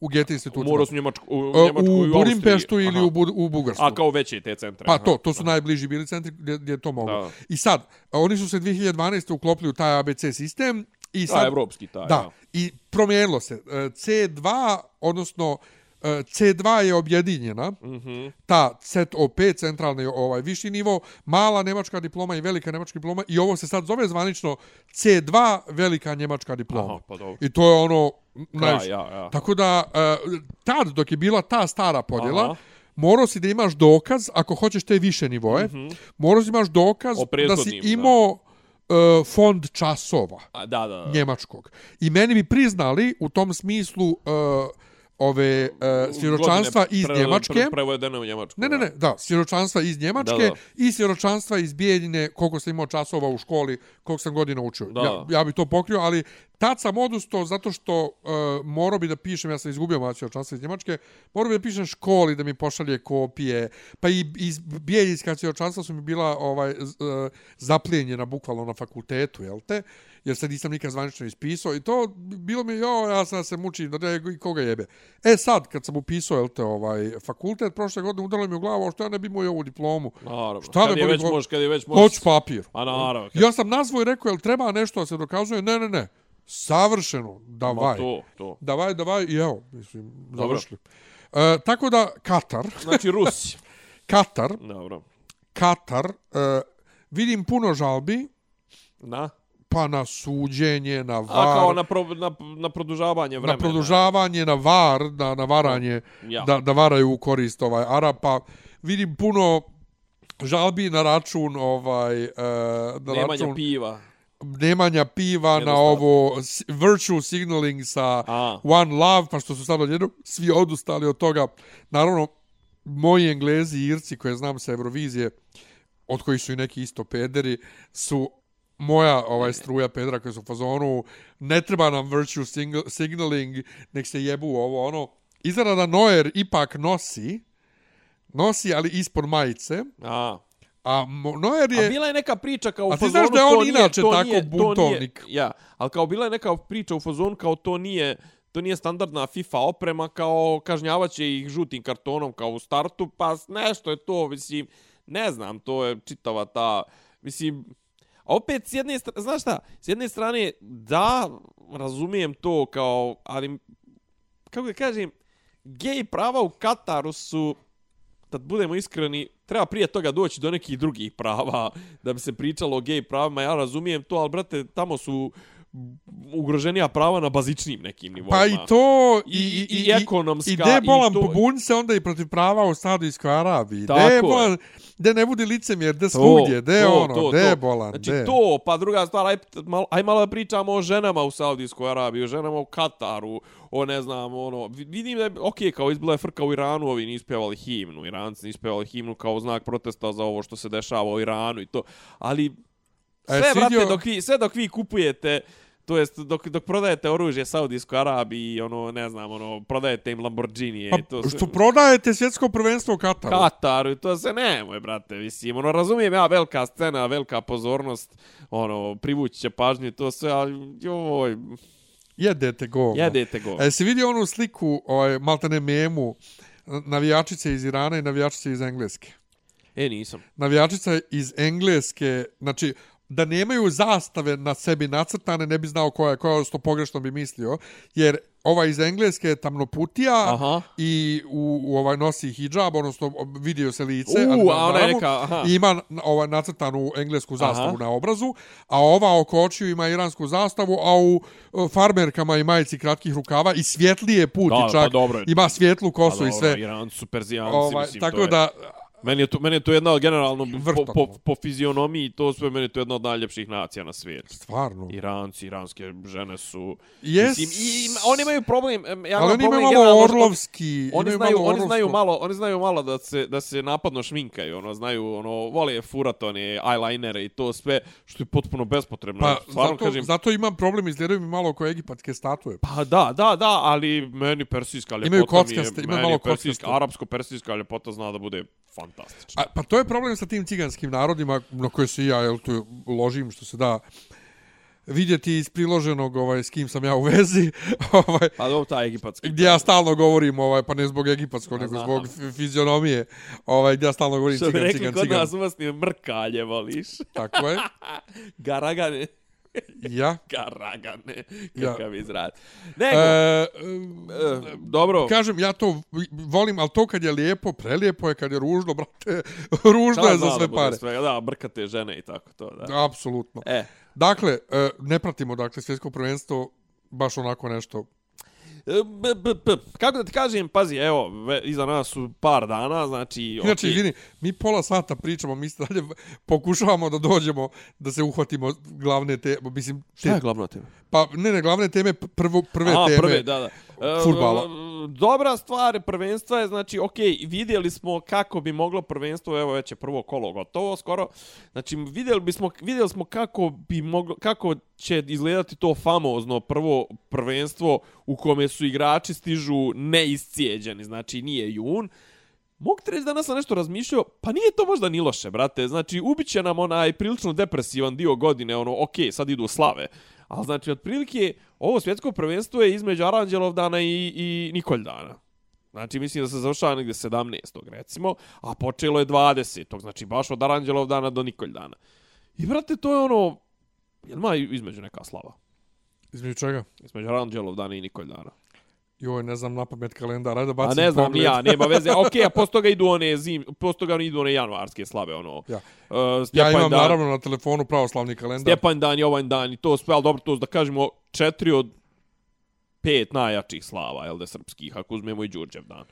U Goethe institutu. Morao su u Njemačku, u, E, Njemačku u u Budimpeštu ili Aha. u, Bu, u Bugarsku. A kao veće te centre. Pa aha. to, to su najbliži bili centri gdje, gdje je to moglo. Da. I sad, oni su se 2012. uklopili u taj ABC sistem i Sad, sad... evropski taj. Da, i promijenilo se. E, C2, odnosno C2 je objedinjena, mm. -hmm. ta COP, centralni ovaj viši nivo, mala nemačka diploma i velika nemačka diploma i ovo se sad zove zvanično C2, velika njemačka diploma. Aha, pa dobro. I to je ono najviše. ja, ja. Tako da, e, tad, dok je bila ta stara podjela, Aha. morao si da imaš dokaz, ako hoćeš te više nivoje, mm -hmm. morao si imaš dokaz da si prethodnim, da. imao e, fond časova A, da, da, da. njemačkog. I meni bi priznali u tom smislu uh, ove uh, svjedočanstva iz pre- Njemačke. pre- Prevedeno u Njemačku. Ne, ne, ne, da, svjedočanstva iz Njemačke Da, da. i svjedočanstva iz Bijeljine, koliko sam imao časova u školi, koliko sam godina učio. Da. Ja, ja bi to pokrio, ali tad sam odustao zato što uh, morao bi da pišem, ja sam izgubio moja svjedočanstva iz Njemačke, morao bi da pišem školi da mi pošalje kopije, pa i iz Bijeljinska svjedočanstva su mi bila ovaj, uh, zaplijenjena bukvalno na fakultetu, jel te? Jer se nisam nikad zvanično ispisao i to bilo mi, jo, ja sad se mučim, da ne, i koga jebe. E sad, kad sam upisao, jel te, ovaj, fakultet, prošle godine udarilo mi u glavu, što ja ne bi imao i ovu diplomu? Naravno. Šta kad je već glavu? možeš, kad je već možeš. Hoću papir. A naravno. Kad... Ja sam nazvao i rekao, jel treba nešto da se dokazuje? Ne, ne, ne. Savršeno. Ma Davaj. to, to. Davaj, davaj. I evo, mislim, Dobro. završili. E, tako da, Katar, Znači Rusi. Katar, Dobro. Katar, e, vidim puno žalbi, Na? Pa na suđenje, na var, A kao na, pro, na, na produžavanje vremena. na produžavanje, na var, na, na varanje, Ja. da, da varaju u korist ovaj Arapa. Vidim puno žalbi na račun ovaj e, na Nemanja račun piva. nemanja piva na ovo virtual signaling sa A. One Love, pa što su sad odjedno svi odustali od toga. Naravno, moji Englezi i Irci koje znam sa Eurovizije, od kojih su i neki isto pederi, su moja ovaj struja pedra koji su u fazonu ne treba nam virtual single, signaling nek se jebu ovo ono izgleda da Noer ipak nosi nosi ali ispod majice A. a Noer A je bila je neka priča kao u A ti fazonu... znaš da je on nije- inače to tako nije- to nije- buntovnik? Ja, ali kao bila je neka priča u fazonu kao to nije... To nije standardna FIFA oprema, kao kažnjavaće ih žutim kartonom kao u startu, pa nešto je to, mislim, ne znam, to je čitava ta, mislim, a opet s jedne strane, znaš šta, s jedne strane, da, razumijem to kao, ali, kako da kažem, gej prava u Kataru su, da budemo iskreni, treba prije toga doći do nekih drugih prava da bi se pričalo o gej pravima. Ja razumijem to, ali brate, tamo su ugroženija prava na bazičnim nekim nivoima. Pa i to I- i- i ekonomska, I i bolan to- pobun se onda i protiv prava u Saudijskoj Arabiji. Tako de je. de ne budi licemjer, de svugdje, de ono, de bolan, Znači de. to, pa druga stvar, aj, malo, aj malo da pričamo o ženama u Saudijskoj Arabiji, o ženama u Kataru, o ne znam, ono, vi- vidim da je, ok, kao izbila je frka u Iranu, ovi nisu pjevali himnu, Iranci nisu pjevali himnu kao znak protesta za ovo što se dešava u Iranu i to, ali sve, jesi vrate, dok vi, sve dok vi kupujete, to jest dok, dok prodajete oružje Saudijskoj Arabiji, ono, ne znam, ono, prodajete im Lamborghini, Pa, to sve- što prodajete svjetsko prvenstvo u Kataru. Kataru, to se nemoj, brate, mislim, ono, razumijem ja, velika scena, velika pozornost, ono, privući će pažnju to sve, ali, joj, Jedete govno. jedete go. A jesi vidio onu sliku, ovaj, maltene memu, navijačice iz Irana i navijačice iz Engleske? E, nisam. navijačica iz Engleske, znači, da nemaju zastave na sebi nacrtane, ne bi znao koja je, koja je to pogrešno bi mislio, jer ova iz Engleske je tamnoputija Aha. i u, u ovaj nosi hijab, odnosno vidio se lice, U, ali a ona je neka, aha. i ima ovaj nacrtanu englesku zastavu Aha. na obrazu, a ova oko očiju ima iransku zastavu, a u e, farmerkama i majici kratkih rukava i svjetlije puti Da, pa čak, dobro je. ima svjetlu kosu Pa i dobro, sve. Iran Perzijanci, Ovaj, mislim, tako to je... da Meni je to, meni je to jedna od generalno po, po, po fizionomiji, to sve meni je to jedna od najljepših nacija na svijetu. Stvarno. Iranci, iranske žene su... Yes. Mislim, i, i, oni imaju problem, em, ja Ali oni imaju malo orlovski. Oni imaju znaju, malo oni znaju malo, oni znaju malo da se da se napadno šminkaju, ono znaju, ono vole furat one eyelinere i to sve što je potpuno bespotrebno. Pa, Stvarno zato, kažem, zato imam problem, izgledaju mi malo oko egipatske statue. Pa da, da, da, ali meni persijska ljepota Imaju mi je, kockaste, imaju malo persijska, kockaste. arapsko-persijska ljepota zna da bude fantastična. A, pa to je problem sa tim ciganskim narodima na koje se ja jel, tu ložim što se da vidjeti iz priloženog ovaj, s kim sam ja u vezi, ovaj, Pa dobro, ta egipatska. gdje ja stalno govorim, ovaj, pa ne zbog egipatskog, nego znam. zbog fi- fizionomije, ovaj, gdje ja stalno govorim Što bi cigan, rekli cigan, kod cigan. nas u Bosni, mrkalje voliš. Tako je. Garagane. Ja. Garagane. Ja. Kakav izraz. Nego, E, e, dobro. kažem, ja to volim, ali to kad je lijepo, prelijepo je, kad je ružno, brate, ružno Da, je za da sve bude pare. Sve, da, brkate žene i tako to, da. Apsolutno. E, Dakle, e, ne pratimo dakle svjetsko prvenstvo baš onako nešto. E, B, b, b, kako da ti kažem, pazi, evo, ve, iza nas su par dana, znači... Inače, okej. izvini, mi pola sata pričamo, mi se dalje pokušavamo da dođemo, da se uhvatimo glavne te, mislim, Šta je te, glavna tema? pa ne, ne, glavne teme, prvo, prve A, teme. prve, da, da. E, fudbala. Dobra stvar prvenstva je, znači, ok, vidjeli smo kako bi moglo prvenstvo, evo već je prvo kolo gotovo skoro, znači vidjeli, bismo, vidjeli smo kako bi moglo, kako će izgledati to famozno prvo prvenstvo u kome su igrači stižu neiscijeđeni, znači nije jun, Mogu ti reći danas sam nešto razmišljao, pa nije to možda ni loše, brate. Znači, ubit će nam onaj prilično depresivan dio godine, ono, ok, sad idu slave. Ali znači, otprilike, ovo svjetsko prvenstvo je između Aranđelovdana i, i Nikoljdana. Znači, mislim da se završava negdje 17. recimo, a počelo je 20. Znači, baš od Aranđelovdana do Nikoljdana. I, brate, to je ono, jel ima između neka slava? Između čega? Između Aranđelovdana i Nikoljdana. Joj, ne znam na pamet kalendar, ajde da A bacim ne znam, pogled. ja, nema veze. Ok, a posto toga idu one zim, posto toga idu one januarske slave, ono. Ja. Uh, Ja imam dan, naravno na telefonu pravoslavni kalendar. Stjepan dan i ovaj dan i to sve, ali dobro, to da kažemo četiri od pet najjačih slava, jel da, srpskih, ako uzmemo i Đurđev dan.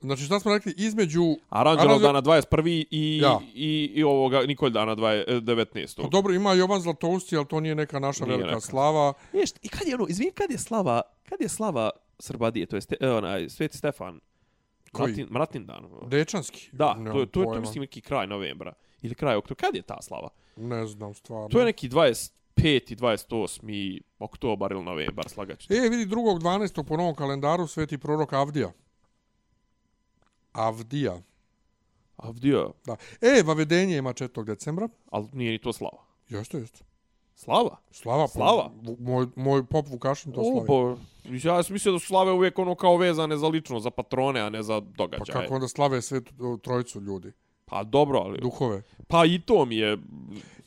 Znači šta smo rekli, između... Aranđelov Aranđel- dana 21. i, Ja. i, i ovoga Nikolj dana 20, 19. Pa dobro, ima Jovan Zlatousti, ali to nije neka naša Nije velika neka. slava. Ješ, i kad je ono, izvim, kad je slava, kad je slava Srbadije, to je ste, e, onaj, Sveti Stefan, Koji? Mratin, Mratin dan. Dečanski. Da, to, je- to je, to pojma. mislim, neki kraj novembra. Ili kraj oktobra. Kad je ta slava? Ne znam, stvarno. To je neki 25. i 28. oktobar ili novembar, slagaću. E, vidi, drugog 12. po novom kalendaru sveti prorok Avdija. Avdija. Avdija, Da. E, vavedenje ima 4. decembra. ali nije ni to slava. Jeste, jeste. Slava? Slava. pa, Slava? Moj, moj pop Vukašin to slavi. pa, ja sam mislio da su slave uvijek ono kao vezane za lično, za patrone, a ne za Pa događaje. kako onda slave svetu trojicu ljudi? Pa dobro, ali... Duhove. Pa i to mi je,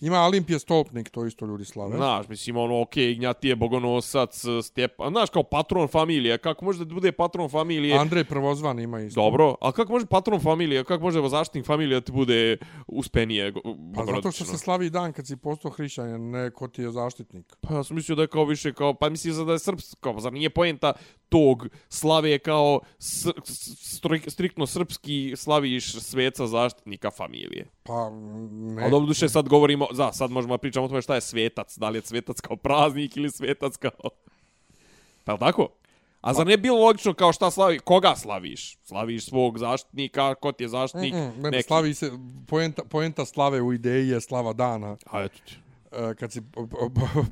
Ima Olimpije Stolpnik, to isto ljudi slave. znaš, mislim, ono, okej, okay, Ignjati bogonosac, Stjepan, znaš, kao patron familije, kako može da bude patron familije? Andrej Prvozvan ima isto. Dobro, a kako može patron familije, kako može zaštitnik familije da ti bude uspenije Pa zato što se slavi dan kad si postao hrišćanin, ne ko ti je zaštitnik. Pa ja sam mislio da je kao više kao, pa mislim da je srpsko, zar nije poenta tog slave kao s, s, strik, striktno srpski slaviš sveca zaštitnika familije. Pa, ne. A dobro duše sad govorimo, za, sad možemo pričamo o tome šta je svetac, da li je svetac kao praznik ili svetac kao... Pa je tako? A zar ne bilo logično kao šta slavi, koga slaviš? Slaviš svog zaštitnika, ko ti je zaštitnik? Mm, mm, ne, neki. slavi se, poenta, poenta slave u ideji je slava dana. A eto ti. E, kad si...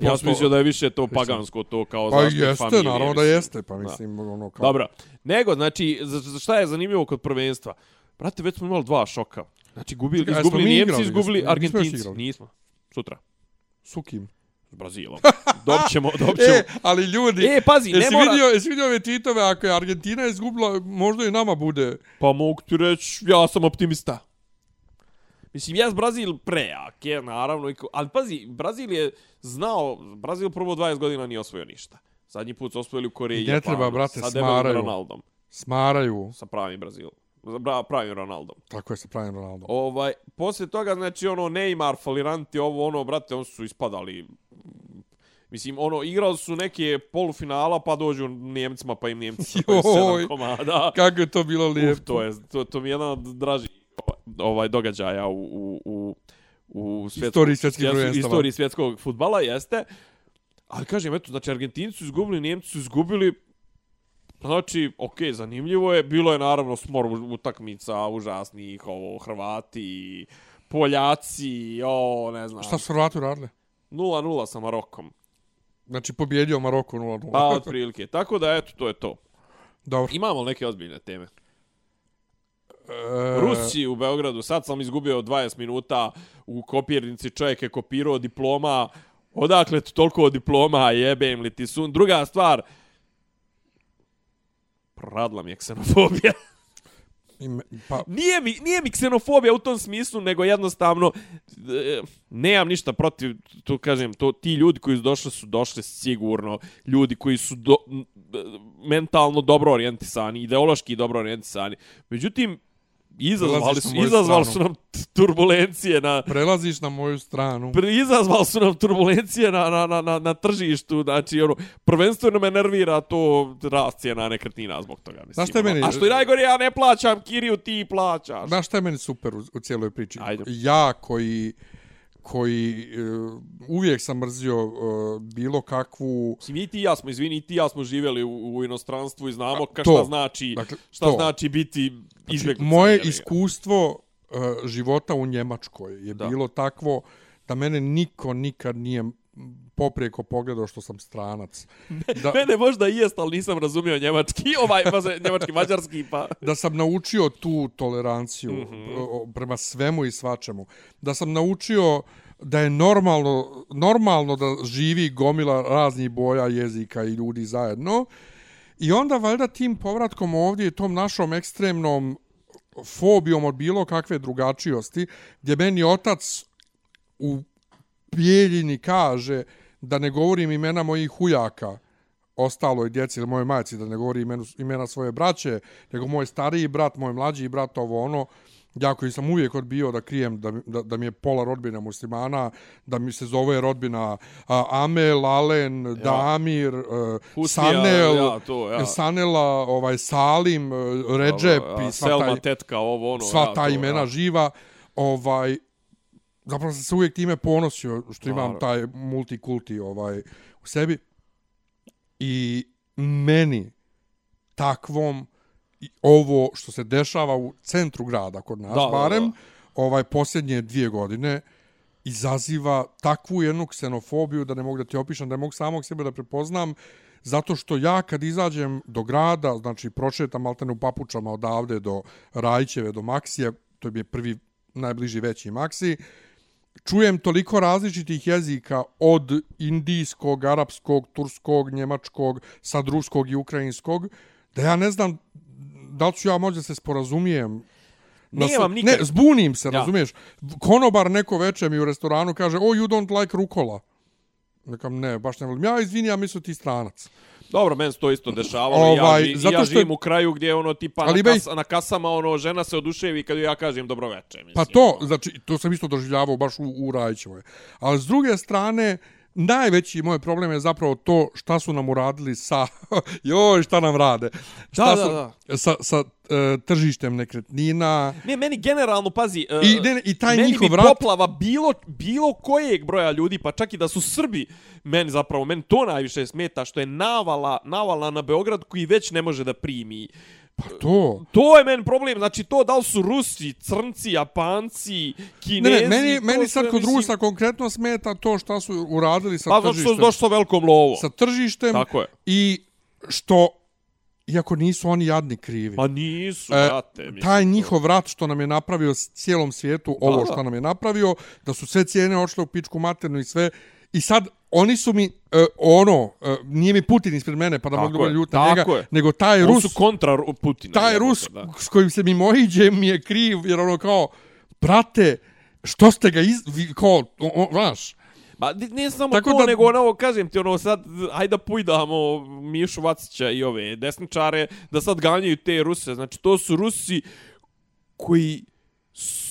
Ja sam mislio da je više to pagansko, to kao Pa zaštitnik jeste, familije. naravno da jeste, pa mislim, ono kao... Dobro. Nego, znači, za, šta je zanimljivo kod prvenstva? Brate, već smo imali dva šoka. Znači, gubili, Čekaj, izgubili Njemci, izgubili nismo Argentinci. igrali? Nismo. Sutra. Sukim. S Brazilom. Dobit ćemo, dobit ćemo. E, ali ljudi, E, pazi, ne jesi, mora... vidio, jesi vidio ove tweetove, ako je Argentina izgubila, možda i nama bude. Pa mogu ti reći, ja sam optimista. Mislim, jes Brazil prejak, je, naravno. Ali pazi, Brazil je znao, Brazil prvo 20 godina nije osvojio ništa. Zadnji put su osvojili u Koreji Ne treba, Japanu, brate, sa smaraju. Ronaldom. Smaraju. Sa pravim Brazilom. Sa bra- pravim Ronaldom. Tako je sa pravim Ronaldom. Ovaj, poslije toga, znači, ono, Neymar, faliranti, ovo, ono, brate, oni su ispadali. Mislim, ono, igrali su neke polufinala, pa dođu Njemcima, pa im Njemci sedam komada. Kako je to bilo lijepo. Uf, to je, to, to mi je jedan od dražih ovaj događaja u, u, u, u svjetskog, Istoriji svjetskih svjetskog- istoriji svjetskog futbala, jeste. Ali kažem, eto, znači Argentinci su izgubili, Njemci su izgubili, Znači, okej, zanimljivo je. Bilo je naravno smor utakmica užasnih, ovo, Hrvati, Poljaci, o, ne znam. Šta su Hrvati radili? 0-0 sa Marokom. Znači, pobjedio Maroko 0-0. Pa, otprilike. Tako da, eto, to je to. Dobro. Imamo neke ozbiljne teme? E, Rusi u Beogradu, sad sam izgubio 20 minuta u kopirnici, čovjek je kopirao diploma, odakle tu toliko diploma, jebem li ti sun. Druga stvar, radla mi je ksenofobija. ime- Pa, Nije mi, nije mi ksenofobija u tom smislu, nego jednostavno e, nemam ništa protiv, tu kažem, to, ti ljudi koji su došli su došli sigurno, ljudi koji su do, mentalno dobro orijentisani, ideološki dobro orijentisani. Međutim, izazvali su, izazvali su nam turbulencije na, prelaziš na moju stranu. Pri- izazvali su nam turbulencije na, na, na, na, na tržištu, znači, ono, prvenstveno me nervira to rast cijena nekretnina zbog toga, mislim. Znaš šta je ono. meni- A što je najgore, ja ne plaćam, Kiriju, ti plaćaš. Znaš šta je meni super u, u cijeloj priči? Ajde. Ja koji koji uh, uvijek sam mrzio uh, bilo kakvu Mislim, i ti ja smo, izvini, i ti ja smo živjeli u, u inostranstvu i znamo ka to. šta znači, Dakle, šta to. znači biti izbjeglica. moje jebi ga. iskustvo uh, života u Njemačkoj je Da. bilo takvo da mene niko nikad nije poprijeko pogledao što sam stranac. Da, Mene možda i jest, ali nisam razumio njemački, ovaj, pa njemački, mađarski, pa... da sam naučio tu toleranciju mm. -hmm. prema svemu i svačemu. Da sam naučio da je normalno, normalno da živi gomila raznih boja jezika i ljudi zajedno. I onda valjda tim povratkom ovdje i tom našom ekstremnom fobijom od bilo kakve drugačijosti, gdje meni otac u Bijeljini kaže da ne govorim imena mojih hujaka ostaloj djeci ili moje majci, da ne govorim imenu, imena svoje braće, nego moj stariji brat, moj mlađi brat, ovo ono, ja koji sam uvijek odbio da krijem da, da, da mi je pola rodbina muslimana, da mi se zove rodbina a, Amel, Alen, ja. Damir, uh, Husnija, Sanel, ja, to, ja. Sanela, ovaj, Salim, uh, Redžep Ja, i sva Selma, taj, tetka, ovo, ono. sva ja, ta to, imena ja. živa, ovaj, zapravo sam se uvijek time ponosio što imam taj multikulti ovaj, u sebi. I meni takvom ovo što se dešava u centru grada kod nas, Da, da, barem da. ovaj posljednje dvije godine, izaziva takvu jednu ksenofobiju da ne mogu da ti opišem, da ne mogu samog sebe da prepoznam, zato što ja kad izađem do grada, znači prošetam maltene u papučama odavde do Rajićeve, do Maksije, to je prvi najbliži veći Maksi, čujem toliko različitih jezika od indijskog, arapskog, turskog, njemačkog, sad ruskog i ukrajinskog, da ja ne znam da li ću ja možda se sporazumijem Na Nemam sv- nikad- Ne, zbunim se, ja. razumiješ? Konobar neko veče mi u restoranu kaže, oh, you don't like rukola. Nekam, ne, baš ne volim. Ja, izvini, ja mislim ti stranac. Dobro, meni se to isto dešavalo. Ovaj, ja, ži, zato ja živim u kraju gdje ono tipa Ali na, kas, na kasama ono žena se oduševi kad ja kažem dobroveče. Mislim, Pa to, ono. znači, to sam isto doživljavao baš u, u Rajićevoj. Ali s druge strane, najveći moj problem je zapravo to šta su nam uradili sa... Joj, šta nam rade? Šta Da, su, da, Sa, sa e, tržištem nekretnina. Ne, meni generalno, pazi, e, I- ne, ne, i taj meni njihov bi rat- poplava bilo, bilo kojeg broja ljudi, pa čak i da su Srbi, meni zapravo, meni to najviše smeta, što je navala, navala na Beograd koji već ne može da primi. Pa to... To je meni problem, znači to da li su Rusi, Crnci, Japanci, Ne, Kinezi... ne, meni, to meni sve, sad kod mislim- Rusa konkretno smeta to šta su uradili sa Pa zato što su tržištem. došli sa velikom lovom. Sa tržištem Tako je. i što, iako nisu oni jadni krivi, Pa nisu, E, brate. mislim, taj njihov rat što nam je napravio cijelom svijetu, Da, ovo što nam je napravio, da su sve cijene očle u pičku maternu i sve. I sad, oni su mi, e, ono, e, nije mi Putin ispred mene, pa da Tako mogu da je, budem ljut na njega, je. nego taj Oni Rus, su kontra Putina. taj Rus da. s kojim se mi mojiđe mi je kriv, jer ono kao, brate, što ste ga iz... Vi, kao, znaš, Ma ne samo Tako to, da- nego ono, kažem ti, ono, sad, ajde da pujdamo Mišu Vacića i ove desničare, da sad ganjaju te Ruse. Znači, to su Rusi koji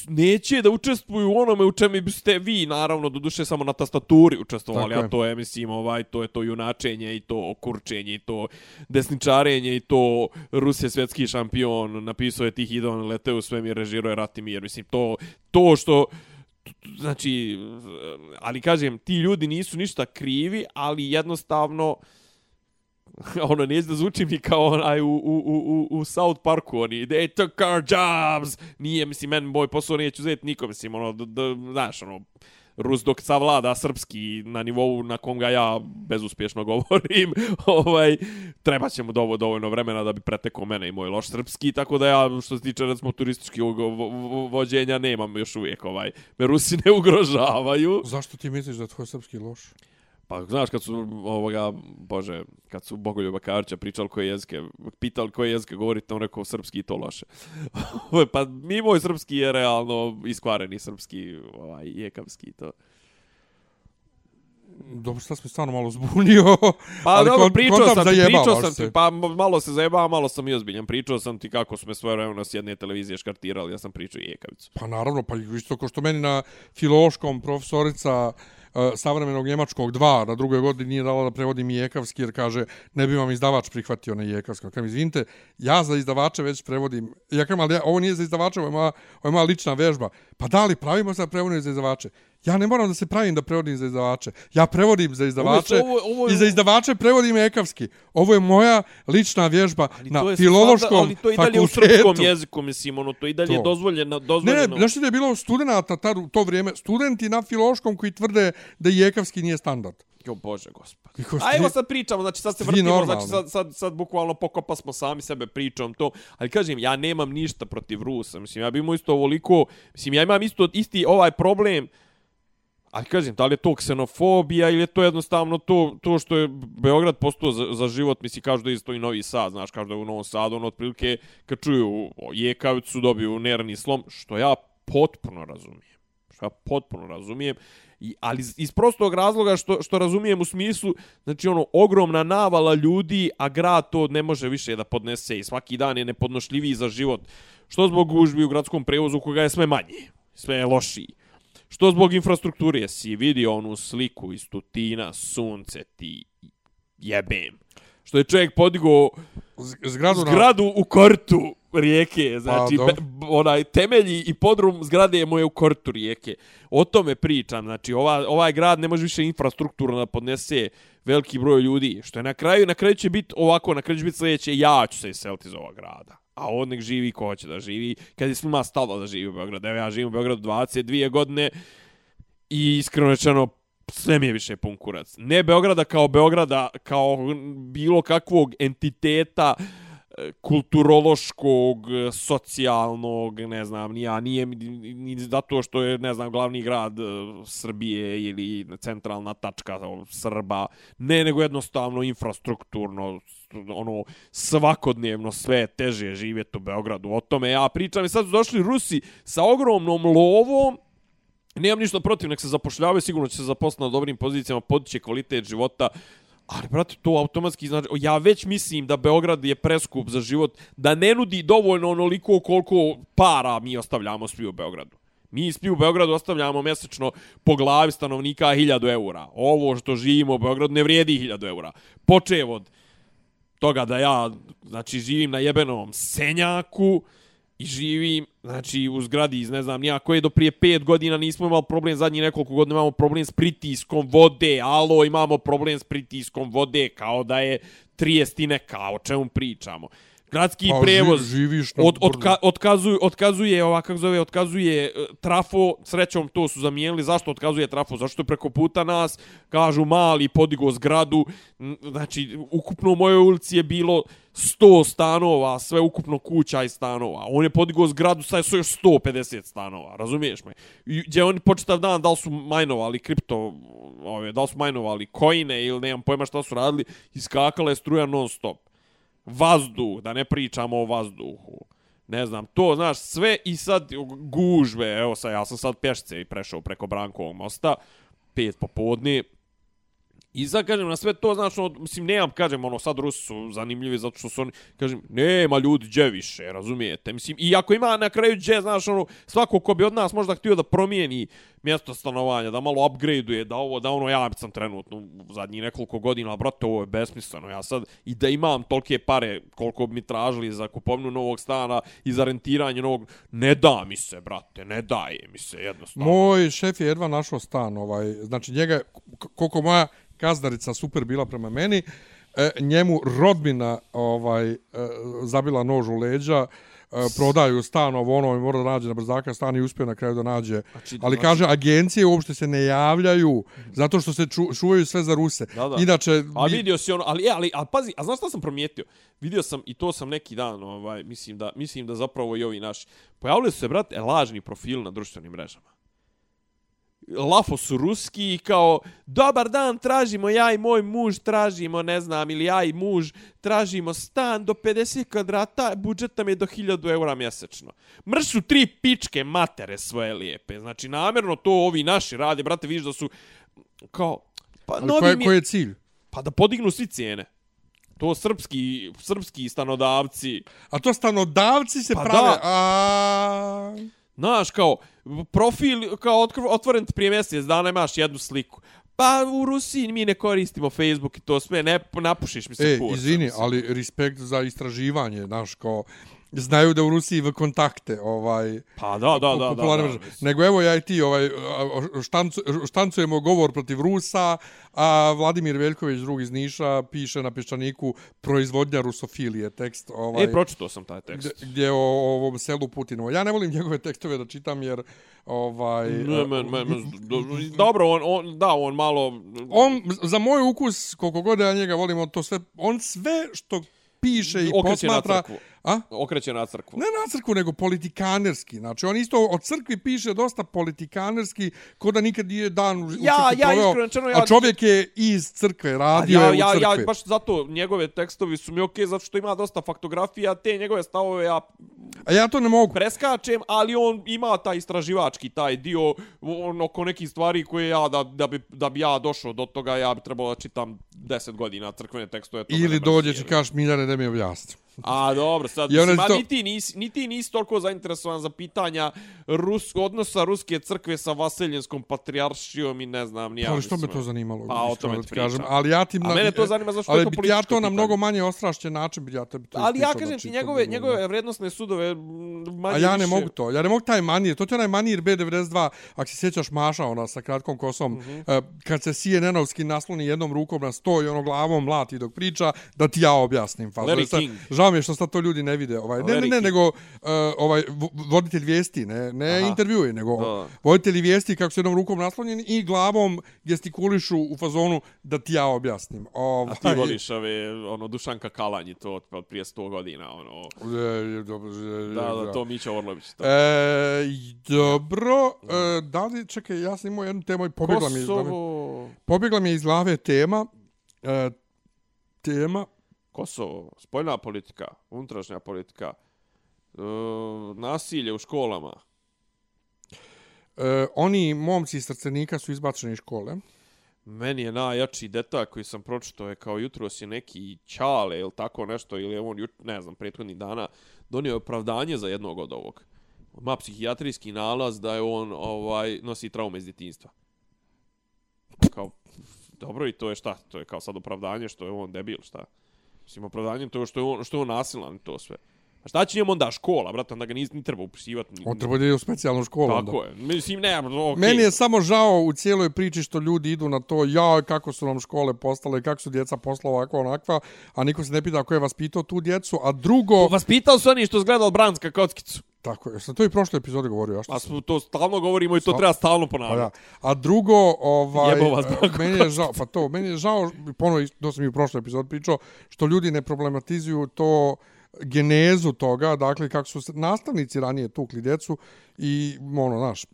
neće da učestvuju u onome u čemu biste vi, naravno, do duše samo na tastaturi učestvovali, Tako a to je, mislim, ovaj, to je to junačenje i to kurčenje i to desničarenje i to Rus je svjetski šampion, napisao je tih idon, leteo u svemir, režirao je Ratimir, mislim, to, to što znači, ali kažem, ti ljudi nisu ništa krivi, ali jednostavno, ono, nije da zvuči mi kao onaj u, u, u, u, u South Parku, oni, they took our jobs, nije, mislim, men moj posao neću uzeti nikom, mislim, ono, da, da, znaš, ono, Rus dok savlada srpski na nivou na kom ga ja bezuspješno govorim, ovaj, treba će mu dovo, dovoljno vremena da bi pretekao mene i moj loš srpski, tako da ja, što se tiče, recimo, turističkog vo, vo, vođenja, nemam još uvijek, ovaj, me Rusi ne ugrožavaju. Zašto ti misliš da je tvoj srpski loš? Pa znaš kad su ovoga bože, kad su Bogoljuba Karća pričali koje jezike, pitali koje jezike govorite, on rekao srpski i to loše. pa mi moj srpski je realno iskvareni srpski, ovaj jekavski to. Dobro, sad sam stvarno malo zbunio. Pa ali dobro, pričao sam ti, pričao sam ti, pa malo se zajebava, malo sam i ozbiljan. Pričao sam ti kako su me svoje vremena s jedne televizije škartirali, ja sam pričao i jekavicu. Pa naravno, pa isto ko što meni na filološkom profesorica uh, E, savremenog njemačkog 2 na drugoj godini nije dala da prevodim i jekavski jer kaže ne bi vam izdavač prihvatio na jekavski. Kažem, izvinite, ja za izdavače već prevodim. Ja kažem, ali ja, ovo nije za izdavače, ovo je moja, ovo je moja lična vežba. Pa da li pravimo se da za izdavače? Ja ne moram da se pravim da prevodim za izdavače. Ja prevodim za izdavače Ovo je- ovo je- i za izdavače prevodim ekavski. Ovo je moja lična vježba Ali na filološkom stvarno- ali to je i dalje u fakultetu. srpskom jeziku, mislim, ono, to i dalje To. dozvoljeno, dozvoljeno. ne, znaš da je bilo studenta tad, u to vrijeme, studenti na filološkom koji tvrde da i jekavski nije standard. Jo bože, gospod. A evo sad pričamo, znači sad se vrtimo, znači sad, sad, sad bukvalno pokopa smo sami sebe pričom to, ali kažem, ja nemam ništa protiv Rusa, mislim, ja bi imao isto ovoliko, mislim, ja imam isto isti ovaj problem, ali kažem, da li je to ksenofobija ili je to jednostavno to, to što je Beograd postao za, za život, misli kažu da je isto i Novi Sad, znaš, kažu da je u Novom Sadu, ono, otprilike, kad čuju Jekavicu, dobiju nervni slom, što ja potpuno razumijem. Što ja potpuno razumijem. I, ali iz- iz prostog razloga što, što razumijem u smislu, znači ono, ogromna navala ljudi, a grad to ne može više da podnese i svaki dan je nepodnošljiviji za život. Što zbog gužbi u gradskom prevozu koga je sve manje, sve je lošiji. Što zbog infrastrukture, si vidio onu sliku iz Tutina, sunce ti jebem. Što je čovjek podigao Z- Zgradu, na... zgradu u kortu rijeke, znači Pa, be, onaj temelji i podrum zgrade je moje u kortu rijeke. O tome pričam, znači ova, ovaj grad ne može više infrastrukturno da podnese veliki broj ljudi, što je na kraju, na kraju će biti ovako, na kraju će biti sljedeće, ja ću se iseliti iz ovog grada. A on nek živi ko hoće da živi, kad je svima stalo da živi u Beogradu. Evo ja živim u Beogradu 22 godine i iskreno rečeno, sve mi je više pun kurac. Ne Beograda kao Beograda, kao bilo kakvog entiteta uh, kulturološkog, socijalnog, ne znam, ni ja, nije mi- ni zato što je, ne znam, glavni grad e, Srbije ili centralna tačka ono, Srba, ne, nego jednostavno infrastrukturno, ono, svakodnevno sve teže živjeti u Beogradu. O tome ja pričam. I sad su došli Rusi sa ogromnom lovom, Nemam ništa protiv, nek se zapošljavaju, sigurno će se zaposliti na dobrim pozicijama, podiće kvalitet života, ali, brate, to automatski znači, ja već mislim da Beograd je preskup za život, da ne nudi dovoljno onoliko koliko para mi ostavljamo svi u Beogradu. Mi svi u Beogradu ostavljamo mjesečno po glavi stanovnika 1000 eura. Ovo što živimo u Beogradu ne vrijedi 1000 eura. Počev od toga da ja znači živim na jebenom senjaku i živim znači u zgradi iz ne znam nijako koje do prije 5 godina nismo imali problem zadnji nekoliko godina imamo problem s pritiskom vode. Alo imamo problem s pritiskom vode kao da je trijestine kao o čemu pričamo? Gradski Pa, ži- prevoz živiš na od, odka, otkazuje, otkazuje, ova, kako zove, otkazuje e, trafo, srećom to su zamijenili, zašto otkazuje trafo, zašto je preko puta nas, kažu mali, podigo zgradu, znači, ukupno u mojoj ulici je bilo 100 stanova, sve ukupno kuća i stanova, on je podigo zgradu, su još 150 stanova, razumiješ me? I gdje oni početav dan, da li su majnovali kripto, ove, da li su majnovali kojine ili nemam pojma šta su radili, iskakala je struja non stop vazduh, da ne pričamo o vazduhu. Ne znam, to, znaš, sve i sad gužve, evo sad, ja sam sad pješce i prešao preko Brankovog mosta, pet popodne, I sad kažem, na sve to, znaš, ono, mislim, nemam, kažem, ono, sad Rusi su zanimljivi zato što su oni, kažem, nema ljudi gdje više, razumijete? Mislim, i ako ima na kraju gdje, znaš, ono, svako ko bi od nas možda htio da promijeni mjesto stanovanja, da malo upgradeuje, da ovo, da ono, ja sam trenutno u zadnjih nekoliko godina, brate, ovo je besmisleno, ja sad, i da imam tolike pare koliko bi mi tražili za kupovnu novog stana i za rentiranje novog, ne da mi se, brate, ne daje mi se, jednostavno. Moj šef je jedva našao stan, ovaj, znači njega, koliko moja gazdarica super bila prema meni, e, njemu rodbina ovaj, e, zabila nož u leđa, e, prodaju stan ovo ono i mora da nađe na brzaka stan i uspio na kraju da nađe. Znači, Ali znači- kaže, agencije uopšte se ne javljaju zato što se ču, čuvaju sve za Ruse. Da, da. Inače, A mi- vidio si ono, ali, ali, ali pazi, a znaš šta sam promijetio? Vidio sam, i to sam neki dan, ovaj, mislim da, mislim da zapravo i ovi naši, pojavili su se, brate, lažni profili na društvenim mrežama. Lafo su ruski i kao, dobar dan, tražimo, ja i moj muž tražimo, ne znam, ili ja i muž tražimo stan do 50 kvadrata, budžet nam je do 1000 eura mjesečno. Mršu tri pičke matere svoje lijepe. Znači, namjerno to ovi naši rade, brate, vidiš da su, kao, pa ali novi koji, mi- koji je cilj? Pa da podignu svi cijene. To srpski, srpski stanodavci. A to stanodavci se Pa prave... da. A... Znaš, kao, profil, kao otvoren ti prije mjesec dana imaš jednu sliku. Pa u Rusiji mi ne koristimo Facebook i to sve, ne napušiš mi se E, kurca, izvini, mislim. ali respekt za istraživanje, znaš, kao, znaju da u Rusiji v kontakte, ovaj, Pa da, da, da, da, da, mislim. Nego evo ja i ti ovaj, štancu, štancujemo govor protiv Rusa, a Vladimir Veljković, drug iz Niša, piše na peščaniku proizvodnja rusofilije, tekst ovaj, E, pročitao sam taj tekst. gdje, gdje o, o ovom selu Putinovo. Ja ne volim njegove tekstove da čitam jer ovaj... Ne, men, men, men, do- dobro, on, on, da, on malo... on, za moj ukus, koliko god ja njega volim, on to sve, on sve što piše i okreće posmatra... A? Okreće na crkvu. Ne na crkvu, nego politikanerski. Znači, on isto od crkvi piše dosta politikanerski, ko da nikad nije dan u u Ja- crkvi ja proveo, iskreno rečeno, ja- A čovjek je iz crkve, radio ja, je u ja, crkvi. ja, baš zato njegove tekstovi su mi okej, zato što ima dosta faktografija, te njegove stavove ja A ja to ne mogu. preskačem, ali on ima taj istraživački taj dio on, oko nekih stvari koje ja, da, da, bi, da bi ja došao do toga, ja bi trebalo da čitam 10 godina crkvene tekstove. Ili dođeš i kažeš Miljane da mi objasni. A dobro, sad, onda mislim, to- ni ti nisi, ni ti nisi toliko zainteresovan za pitanja Rus, odnosa ruske crkve sa Vasiljenskom patrijaršijom i ne znam, ni ja. ali što me to zanimalo? Pa, o tome ti kažem. Ali ja ti... A mene to zanima zašto je ali to bi ja političko to na pitanje. mnogo manje ostrašćen način bi ja tebi to Ali ja kažem ti, njegove, njegove vrednostne sudove manje A ja ne više... mogu to. Ja ne mogu taj manir. To ti je onaj manir B92, ako se sjećaš Maša, ona sa kratkom kosom, Mhm. -huh. kad se CNN-ovski nasloni jednom rukom na sto i ono glavom mlati dok priča, da ti ja objasnim. Larry King. Žao mi je što sad to ljudi ne vide. Ovaj. Ne, ne, ne, nego uh, ovaj, vo- voditelj vijesti, ne, ne Aha. intervjuje, nego Da. voditelji vijesti kako su jednom rukom naslonjeni i glavom gestikulišu u fazonu da ti ja objasnim. Ovaj, A ti voliš ove, ono, Dušanka Kalanji, to od, od prije 100 godina, ono... E, dobro, e, Da, da, to Mića Orlović. To. E, dobro, e, da li, čekaj, ja sam imao jednu temu i pobjegla mi, je iz glave- Kosovo... pobjegla mi iz glave tema, e, tema, Kosovo, spoljna politika, unutrašnja politika, e, nasilje u školama. e, oni momci iz Srcenika su izbačeni iz škole. Meni je najjači detalj koji sam pročitao je kao jutros je neki Ćale ili tako nešto, ili on, ne znam, prethodnih dana donio je opravdanje za jednog od ovog. Ma psihijatrijski nalaz da je on ovaj nosi traume iz djetinjstva. Kao, dobro i to je šta? To je kao sad opravdanje što je on debil, šta? Mislim, opravdanjem to što je on, što je on nasilan to sve. A šta će njemu onda škola, brate, onda ga ni, ni treba upisivati. Ni, On treba da ide u specijalnu školu. onda. Tako je. Mislim, ne, okay. Meni je samo žao u cijeloj priči što ljudi idu na to, ja, kako su nam škole postale, kako su djeca posla ovako onakva, a niko se ne pita ko je vaspitao tu djecu, a drugo... Vaspitao su oni što zgledao Branska kockicu. Tako je, sam to i prošle epizode govorio, a što sam- smo to stalno govorimo i to Sa- treba stalno Pa da. ponavljati. A drugo, ovaj, Jebo vas, e, meni je žao, pa to, meni je žao, ponovo, to sam i u prošloj epizod pričao, što ljudi ne problematizuju to genezu toga, dakle, kako su nastavnici ranije tukli djecu i ono, znaš,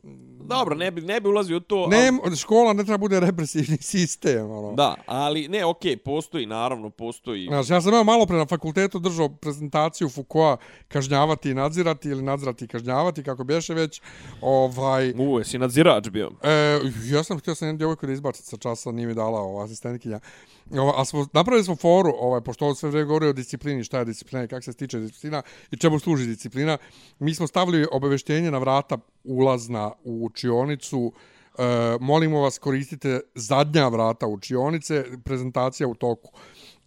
Dobro, ne bi, ne bi ulazio u to. ne, škola ne treba bude represivni sistem, ono. Da, ali ne, okej, postoji, naravno, postoji. Znaš, ja sam imao malo pre na fakultetu držao prezentaciju Foucaulta kažnjavati i nadzirati ili nadzirati i kažnjavati, kako bješe već. Ovaj, U, jesi nadzirač bio. e, ja sam htio sam jednu djevojku da izbacit sa časa, nije mi dala ova asistentkinja. Ovo, a smo, napravili smo foru, ovaj, pošto ovo sve vreme govori o disciplini, šta je disciplina i kako se stiče disciplina i čemu služi disciplina. Mi smo stavili obaveštenje na vrata ulazna u učionicu, e, molimo vas koristite zadnja vrata učionice, prezentacija u toku.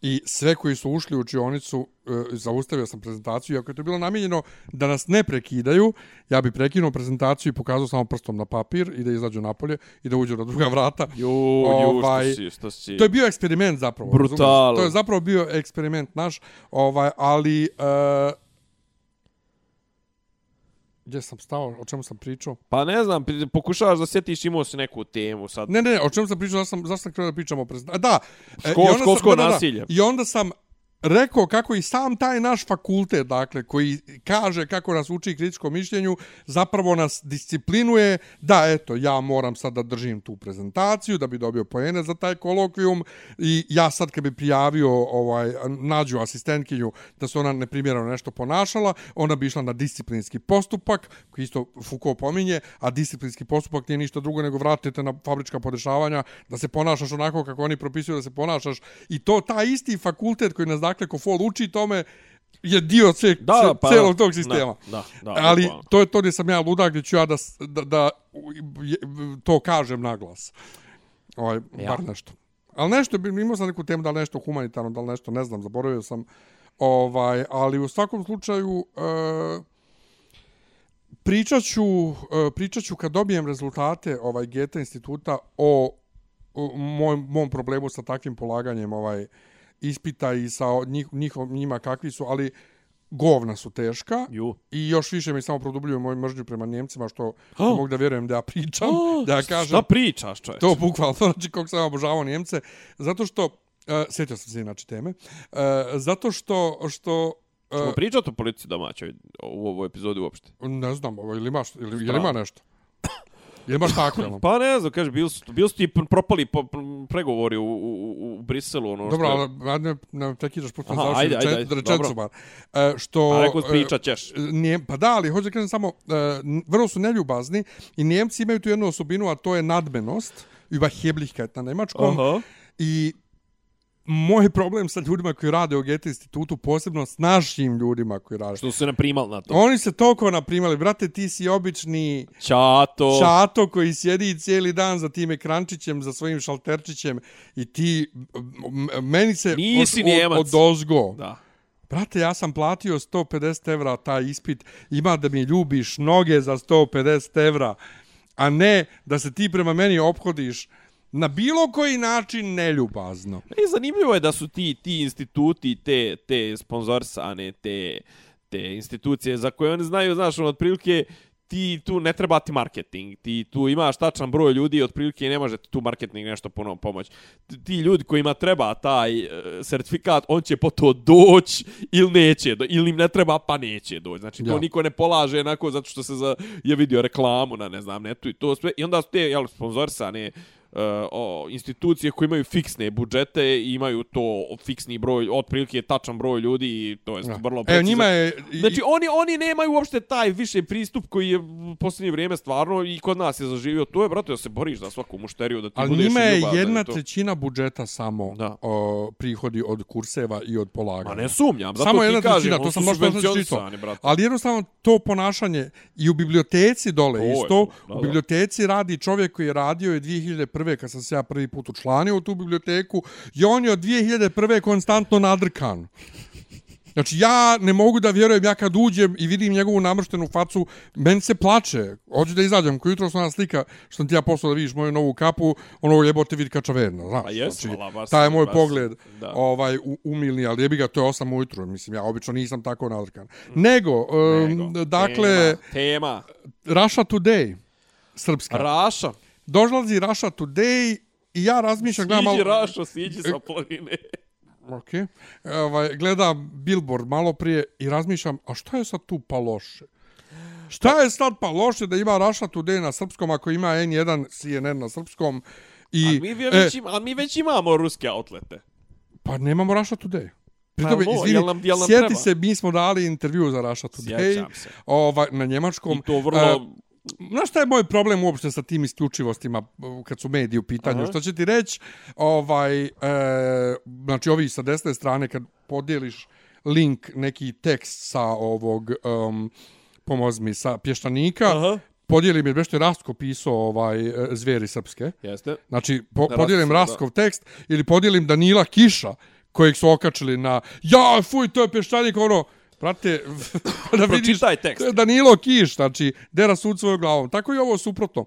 I sve koji su ušli u učionicu, e, zaustavio sam prezentaciju, iako je to bilo namijenjeno da nas ne prekidaju, ja bi prekinuo prezentaciju i pokazao samo prstom na papir i da izađu napolje i da uđu na druga vrata. Ju, Ovaj, što si, što si. To je bio eksperiment zapravo. Razumiješ? To je zapravo bio eksperiment naš, ovaj, ali... Uh, gdje sam stao, o čemu sam pričao? Pa ne znam, pokušavaš da sjetiš imao si neku temu sad. Ne, ne, ne, o čemu sam pričao, zašto sam, zašto sam krenuo da pričam o prezentaciji. Da, e, Škol- školsko sam, da, da, da, nasilje. I onda sam rekao kako i sam taj naš fakultet, dakle, koji kaže kako nas uči kritičkom mišljenju, zapravo nas disciplinuje da, eto, ja moram sad da držim tu prezentaciju, da bi dobio poene za taj kolokvijum i ja sad kad bi prijavio, ovaj, nađu asistentkinju da se ona neprimjereno nešto ponašala, ona bi išla na disciplinski postupak, koji isto Foucault pominje, a disciplinski postupak nije ništa drugo nego vratite na fabrička podešavanja, da se ponašaš onako kako oni propisuju da se ponašaš. I to, taj isti fakultet koji nas dakle Kofol uči tome, je dio ce, Da, pa- celog tog sistema. Da, da, da, Ali to je to gdje sam ja ludak, gdje ću ja da, da, da to kažem na glas. Ovaj, Ja. bar nešto. Ali nešto, imao sam neku temu, da li nešto humanitarno, da li nešto, ne znam, zaboravio sam. Ovaj, ali u svakom slučaju, e, pričat ću, e, pričat ću kad dobijem rezultate ovaj Geta instituta o, o moj, mom problemu sa takvim polaganjem ovaj ispita i sa njih, njihov, njima kakvi su, ali govna su teška Ju. i još više mi samo produbljuju moju mržnju prema Njemcima, što Oh. oh. mogu da vjerujem da ja pričam, Oh, da ja kažem Šta pričaš, čovječ? to bukvalno, znači kako sam obožavao Njemce, zato što, uh, sjetio sam se inače teme, uh, zato što, što Ćemo uh, pričati o policiji domaćoj u ovoj epizodi uopšte. ne znam, ovo, ili imaš, ili, ili ima nešto? Ili imaš tako, jel? Pa ne znam, kaže, bili su, bili su ti pr- propali po, pr- pregovori u, u, u, Briselu, ono Dobro, što... ali ajde, ne prekidaš putem Aha, završiti ajde, ajde, rečen- ajde, rečenicu dobro. bar. Uh, što, A rekao e, pričat ćeš. Nije, pa da, ali hoću da kažem samo, uh, vrlo su neljubazni i Njemci imaju tu jednu osobinu, a to je nadmenost, überheblichkeit na nemačkom. Aha. I moj problem sa ljudima koji rade u Goethe institutu, posebno s našim ljudima koji rade. Što su se naprimali na to. Oni se toliko naprimali, brate, ti si obični Čato. čato koji sjedi cijeli dan za tim ekrančićem, za svojim šalterčićem i ti, meni se Nisi od, Njemac. od, od ozgo. Da. Brate, ja sam platio 150 evra taj ispit, ima da mi ljubiš noge za 150 evra, a ne da se ti prema meni ophodiš na bilo koji način neljubazno. I zanimljivo je da su ti ti instituti, te te sponzorsane, te te institucije za koje oni znaju, znaš, ono, otprilike ti tu ne treba ti marketing, ti tu imaš tačan broj ljudi i otprilike ne može tu marketing nešto puno pomoći. Ti- ljudi kojima treba taj e, sertifikat, on će po to doći ili neće, do, ili im ne treba pa neće doći. Znači to Ja. niko ne polaže onako zato što se za, je vidio reklamu na ne znam netu i to sve. I onda su te jel, sponzorisane uh, o, institucije koje imaju fiksne budžete i imaju to fiksni broj, otprilike tačan broj ljudi i to je vrlo Evo, precizno. njima je... Znači, oni, oni nemaju uopšte taj više pristup koji je u posljednje vrijeme stvarno i kod nas je zaživio. To je, brate, da se boriš za svaku mušteriju, da ti Ali budeš njima je ljubazan i jedna to. trećina budžeta samo Da. o, prihodi od kurseva i od polaganja. Ma ne sumnjam, zato Samo ti jedna kažem, trećina, to sam baš subvencionisani, čitao. brate. Ali jednostavno to ponašanje i u biblioteci dole To je isto, to, da, u biblioteci radi čovjek koji je radio je 2001. Kad sam se ja prvi put učlanio u tu biblioteku i on je od 2001. konstantno nadrkan. Znači ja ne mogu da vjerujem, ja kad uđem i vidim njegovu namrštenu facu, meni se plače. Hoću da izađem, ko jutro ona slika što sam ti ja poslao da vidiš moju novu kapu, ono jebote vidi kačaverno, znaš. Pa jes, znači, vala, baš taj je moj baš pogled da. ovaj umilni, ali jebi ga, to je 8 ujutru, mislim, ja obično nisam tako nadrkan. Nego, um, Nego, dakle, tema, Russia Today, srpska. tema. Raša, Dožlazi Russia Today i ja razmišljam, siđi malo... Rašo, siđi sa planine. Ok. Ovaj, gledam Billboard malo prije i razmišljam, a šta je sad tu pa loše? Šta je sad pa loše da ima Russia Today na srpskom ako ima N1 CNN na srpskom i A mi, već, e, a mi već imamo ruske outlete. pa nemamo Russia Today. Pa, Pritom, mo, izvini, jel nam- jel nam sjeti treba? se, mi smo dali intervju za Russia Today Sjećam se. ovaj, na njemačkom. I to vrlo... E, Znaš šta je moj problem uopšte sa tim isključivostima kad su mediji u pitanju? Aha. Što će ti reći, ovaj, e, znači ovi sa desne strane kad podijeliš link, neki tekst sa ovog, um, pomoz mi, sa pještanika, Aha. podijelim je nešto je Rastko pisao ovaj, e, zveri srpske. Jeste. Znači, po, Da, podijelim Rastko, Rastkov tekst ili podijelim Danila Kiša kojeg su okačili na ja, fuj, to je pještanik, ono, Prate, da vidiš, Pročitaj tekst. Danilo Kiš, znači, dera sud svojom glavom. Tako i ovo suprotno.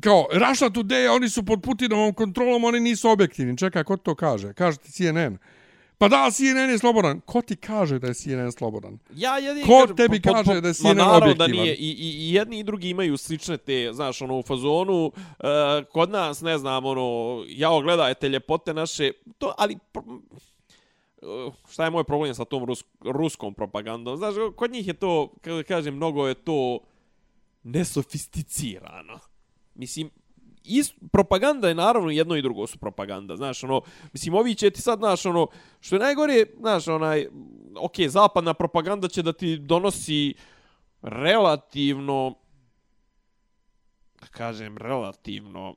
Kao, Russia Today, oni su pod Putinovom kontrolom, oni nisu objektivni. Čekaj, ko to kaže? Kaže ti CNN. Pa da, CNN je slobodan. Ko ti kaže da je CNN slobodan? Ja jedini Ko kažem, tebi kaže da je CNN ma naravno da objektivan? nije. I, i, I jedni i drugi imaju slične te, znaš, ono, u fazonu, uh, kod nas, ne znam, ono, jao, gledajte ljepote naše, to, ali, pr- Eh, šta je moj problem sa tom rus, ruskom propagandom? Znaš, kod njih je to, kako kažem, mnogo je to nesofisticirano. Mislim, ist, propaganda je naravno jedno i drugo su propaganda, znaš, ono, mislim, ovi će ti sad, znaš, ono, što je najgore, znaš, onaj, ok, zapadna propaganda će da ti donosi relativno, da kažem, relativno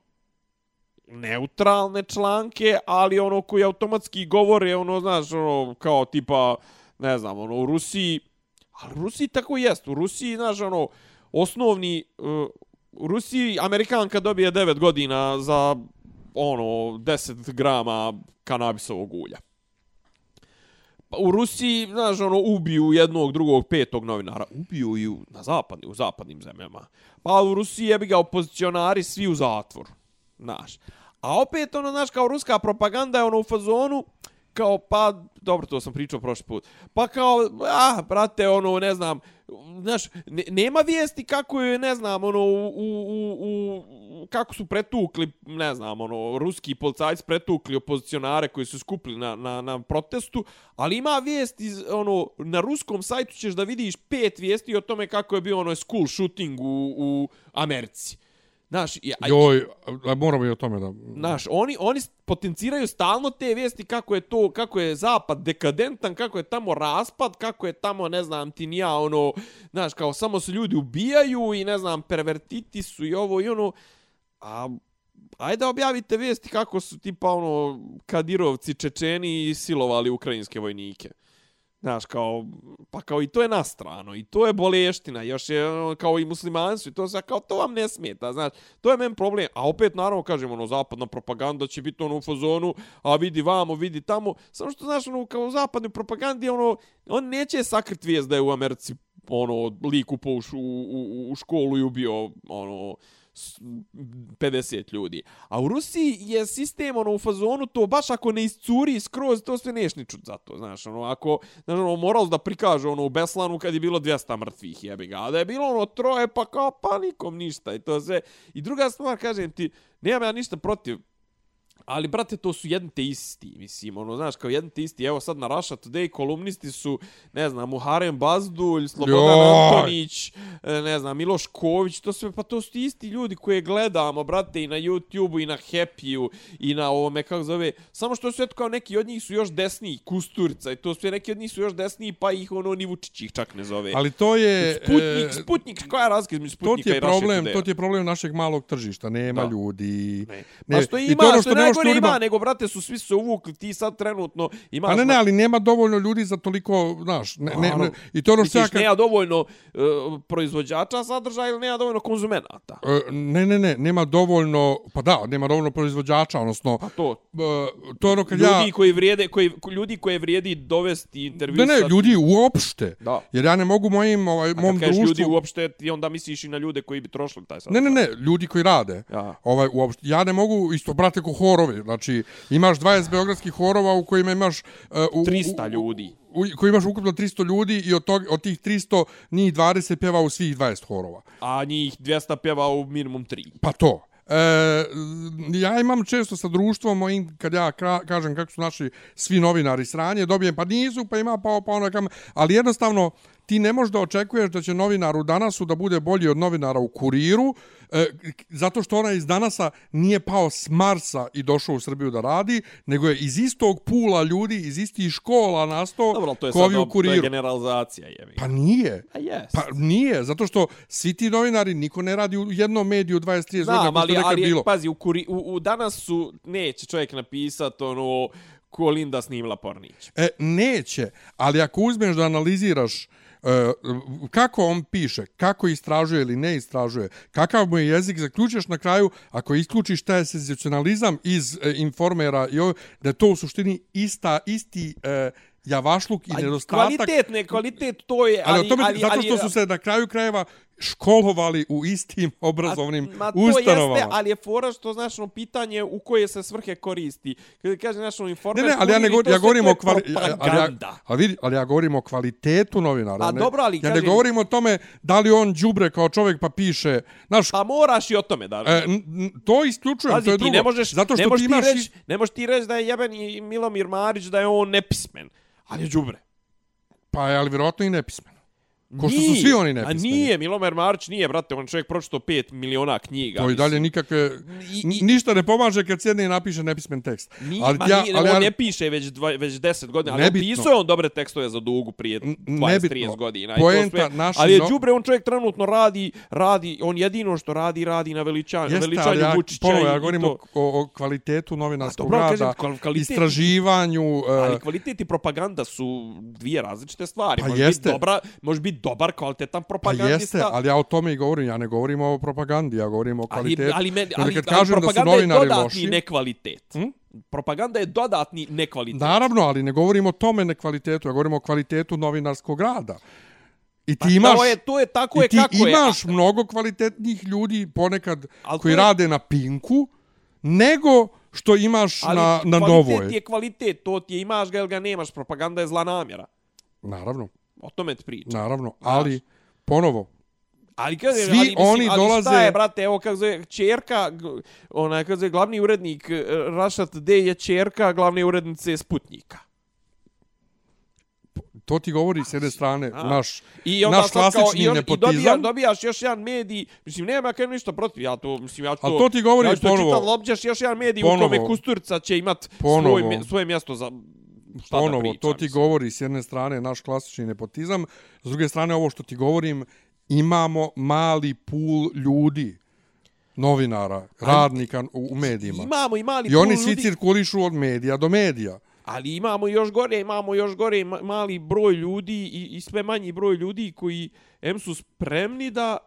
neutralne članke, ali ono koji automatski govore, ono, znaš, ono, kao tipa, ne znam, ono, u Rusiji, ali u Rusiji tako i jest, u Rusiji, znaš, ono, osnovni, uh, u Rusiji Amerikanka dobije 9 godina za, ono, 10 grama kanabisovog ulja. Pa u Rusiji, znaš, ono, ubiju jednog, drugog, petog novinara. Ubiju i u, na zapadni, u zapadnim zemljama. Pa u Rusiji jebi ga opozicionari svi u zatvor. Znaš. A opet, ono, znaš, kao ruska propaganda je ono u fazonu, kao, pa, dobro, to sam pričao prošli put. Pa kao, ah, brate, ono, ne znam, znaš, ne, nema vijesti kako je, ne znam, ono, u, u, u, kako su pretukli, ne znam, ono, ruski policajci pretukli opozicionare koji su skupili na, na, na protestu, ali ima vijesti, iz, ono, na ruskom sajtu ćeš da vidiš pet vijesti o tome kako je bio ono school shooting u, u Americi. Znaš, ja, Joj, a moramo i o tome da... Znaš, oni, oni potenciraju stalno te vijesti kako je to, kako je zapad dekadentan, kako je tamo raspad, kako je tamo, ne znam, ti nija, ono, znaš, kao samo se ljudi ubijaju i, ne znam, pervertiti su i ovo i ono, a ajde objavite vijesti kako su tipa, ono, Kadirovci, Čečeni silovali ukrajinske vojnike. Znaš, kao, pa kao i to je na strano, i to je boleština, još je ono, kao i muslimanstvo, i to se kao, to vam ne smeta, znaš, to je men problem. A opet, naravno, kažemo, ono, zapadna propaganda će biti ono u fazonu, a vidi vamo, vidi tamo, samo što, znaš, ono, kao u zapadnoj propagandi, ono, on neće sakrit vijest da je u Americi, ono, lik upao u, u, u, školu i ubio, ono, 50 ljudi. A u Rusiji je sistem ono u fazonu to baš ako ne iscuri skroz to sve neš ni čut za to, znaš, ono ako znaš, ono, moral da prikaže ono u Beslanu kad je bilo 200 mrtvih, jebi ga, a da je bilo ono troje pa kao pa nikom ništa i to sve. I druga stvar, kažem ti, nemam ja ništa protiv Ali, brate, to su jedni te isti, mislim, ono, znaš, kao jedni te isti, evo sad na Russia Today kolumnisti su, ne znam, Muharem Bazdulj, Slobodan Joj. Antonić, e, ne znam, Miloš Ković, to sve, pa to su ti isti ljudi koje gledamo, brate, i na YouTube-u, i na Happy-u, i na ovome, kako zove, samo što su, eto, kao neki od njih su još desniji, Kusturica, i to sve, neki od njih su još desniji, pa ih, ono, ni Vučić ih čak ne zove. Ali to je... Sputnik, e, Sputnik, koja je razlika između to Sputnika je i Russia Today-a? to ti je problem našeg malog tržišta. Nema Da. ljudi. Ne. Ne. Pa što I ima, to je ono što, što ne najgore ima, nego, brate, su svi se uvukli, ti sad trenutno imaš... Pa ne, ne, ali nema dovoljno ljudi za toliko, znaš, ne, ne, ne, i to ono što ja kad- nema dovoljno uh, proizvođača sadržaja ili nema dovoljno konzumenata? E, Ne, ne, ne, nema dovoljno, pa da, nema dovoljno proizvođača, odnosno, Pa to. e, to ono kad Ljudi ja... koji vrijede, koji, ljudi koje vrijedi dovesti intervju Ne, ne, ljudi uopšte. Da. Jer ja ne mogu mojim, ovaj, A mom kad kažeš društvu... ljudi uopšte, ti onda misliš i na ljude koji bi trošili taj Ne, sadržaj. ne, ne, ljudi koji rade. Ja. Ovaj, uopšte, ja ne mogu, isto, brate, ko horovi. Znači, imaš 20 beogradskih horova u kojima imaš... Uh, u, 300 u, ljudi. U, koji imaš ukupno 300 ljudi i od, tog, od tih 300 njih 20 pjeva u svih 20 horova. A njih 200 pjeva u minimum 3. Pa to. E, ja imam često sa društvom mojim, kad ja ka, kažem kako su naši svi novinari sranje, dobijem pa nisu, pa ima, pa, pa ono kam, ali jednostavno ti ne možeš da očekuješ da će novinar u danasu da bude bolji od novinara u kuriru, e, zato što ona iz danasa nije pao s Marsa i došao u Srbiju da radi, nego je iz istog pula ljudi, iz istih škola nastao Dobro, ali to je ko ovi sad u to je kuriru. generalizacija, jevi. Pa nije. Pa jes. Pa nije, zato što svi ti novinari, niko ne radi u jednom mediju 20-30 godina, ali, je nekad ali bilo. pazi, u, kuri, u, u danas su, neće čovjek napisat ono, ko Linda snimila Pornić. E, neće, ali ako uzmeš da analiziraš kako on piše, kako istražuje ili ne istražuje, kakav mu je jezik, zaključaš na kraju, ako isključiš taj senzacionalizam iz e, informera, da to u suštini ista, isti e, javašluk i nedostatak. Kvalitet, ne, kvalitet, to je... Ali, ali, o tome, ali, zato ali, što su se na kraju krajeva školovali u istim obrazovnim A, ma, to ustanovama. Jeste, ali je fora što, znaš, ono, pitanje u koje se svrhe koristi. Kada kaže, znaš, ono, Ne, informer... ne, ali ja ne govorim, to ja govorim to o kvali, ali, ja, ali, vidi, ali ja govorim o kvalitetu novinara. A ne, dobro, ali ja ne kažem- govorim o tome da li on đubre kao čovjek pa piše, znaš, Pa moraš i o tome da... e, to isključujem, Pazi, to je ti drugo. ne možeš, Zato što ne možeš ti imaš... reći, ne možeš ti reći da je jebeni Milomir Marić da je on nepismen. Ali je đubre. Pa je, ali vjerojatno i nepismen. Ko što su svi oni nepismeni. A nije, Milomir Marić nije, brate, on čovjek pročito 5 miliona knjiga. To i dalje nikakve... I- n- i- Ništa ne pomaže kad sjedne i napiše nepismen tekst. Nije, ali ja, nije, ali, on ali, ne piše već, dva, već 10 godina, ali Nebitno. on pisao je on dobre tekstove za dugu prije N- 20-30 nebitno. godina. Poenta sve. naši ali je đubre, on čovjek trenutno radi, radi, on jedino što radi, radi na veličanju, Jeste, veličanju ali ja, Vučića i, ja govorim o, o, kvalitetu novinarskog dobro, rada, kval- kvalitet- istraživanju... e, Ali kvalitet i propaganda su dvije različite stvari. Pa može jeste. Biti dobra, može biti dobar, kvalitetan Pa propagandista. jeste, ali ja o tome i govorim. Ja ne govorim o propagandi, ja govorim o ali, kvalitetu. ali, me, Jer ali, kad ali kažem da su propaganda je dodatni loši... nekvalitet. Hm? Propaganda je dodatni nekvalitet. Naravno, ali ne govorim o tome nekvalitetu, ja govorim o kvalitetu novinarskog rada. I ti Pa imaš... To je, to je tako je ti kako je. imaš mnogo kvalitetnih ljudi ponekad Al to koji je- rade na Pinku, nego što imaš Ali na, na kvalitet Novoj. je kvalitet, to ti je imaš ga ili ga nemaš, propaganda je zla namjera. Naravno, O tome ti pričam. naravno. Ali, ponovo, Ali kaže, Svi ali, mislim, oni ali dolaze- šta je, brate, evo kako zove, čerka, g- ona kako zove, glavni urednik eh, Rašat D je čerka glavne urednice Sputnika. to ti govori s jedne strane A. naš, I onda naš sad kao, klasični i, on, i nepotizam. dobija, dobijaš još jedan medij, mislim, nema kaj ništa protiv, ja to, mislim, ja ću Ali to ti govori ja ću to ponovo- čitat, lobđaš još jedan medij u ponovo- kome Kusturica će imat Ponovo- svoj, svoje mjesto za šta Ponovo, priča, to ti mislim. govori s jedne strane naš klasični nepotizam, s druge strane ovo što ti govorim, imamo mali pul ljudi, novinara, radnika u, u medijima. Imamo i mali I oni pul svi ljudi, cirkulišu od medija do medija. ali imamo još gore, imamo još gore ma- mali broj ljudi i, i sve manji broj ljudi koji em su spremni da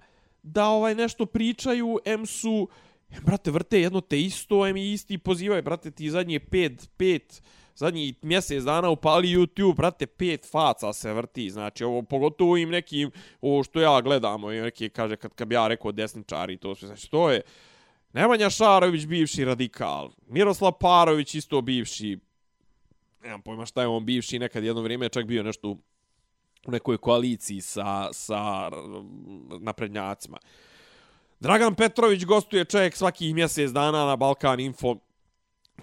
da ovaj nešto pričaju, em su em, brate vrte jedno te isto, em isti pozivaju, brate ti zadnje pet, pet zadnji mjesec dana upali YouTube, brate, pet faca se vrti, znači ovo pogotovo im nekim, ovo što ja gledamo, i neki kaže kad, kad bi ja rekao desničari, to sve, znači to je Nemanja Šarović, bivši radikal, Miroslav Parović, isto bivši nemam pojma šta je on bivši, nekad jedno vrijeme je čak bio nešto u nekoj koaliciji sa, sa naprednjacima. Dragan Petrović gostuje čovjek svakih mjesec dana na Balkan Info,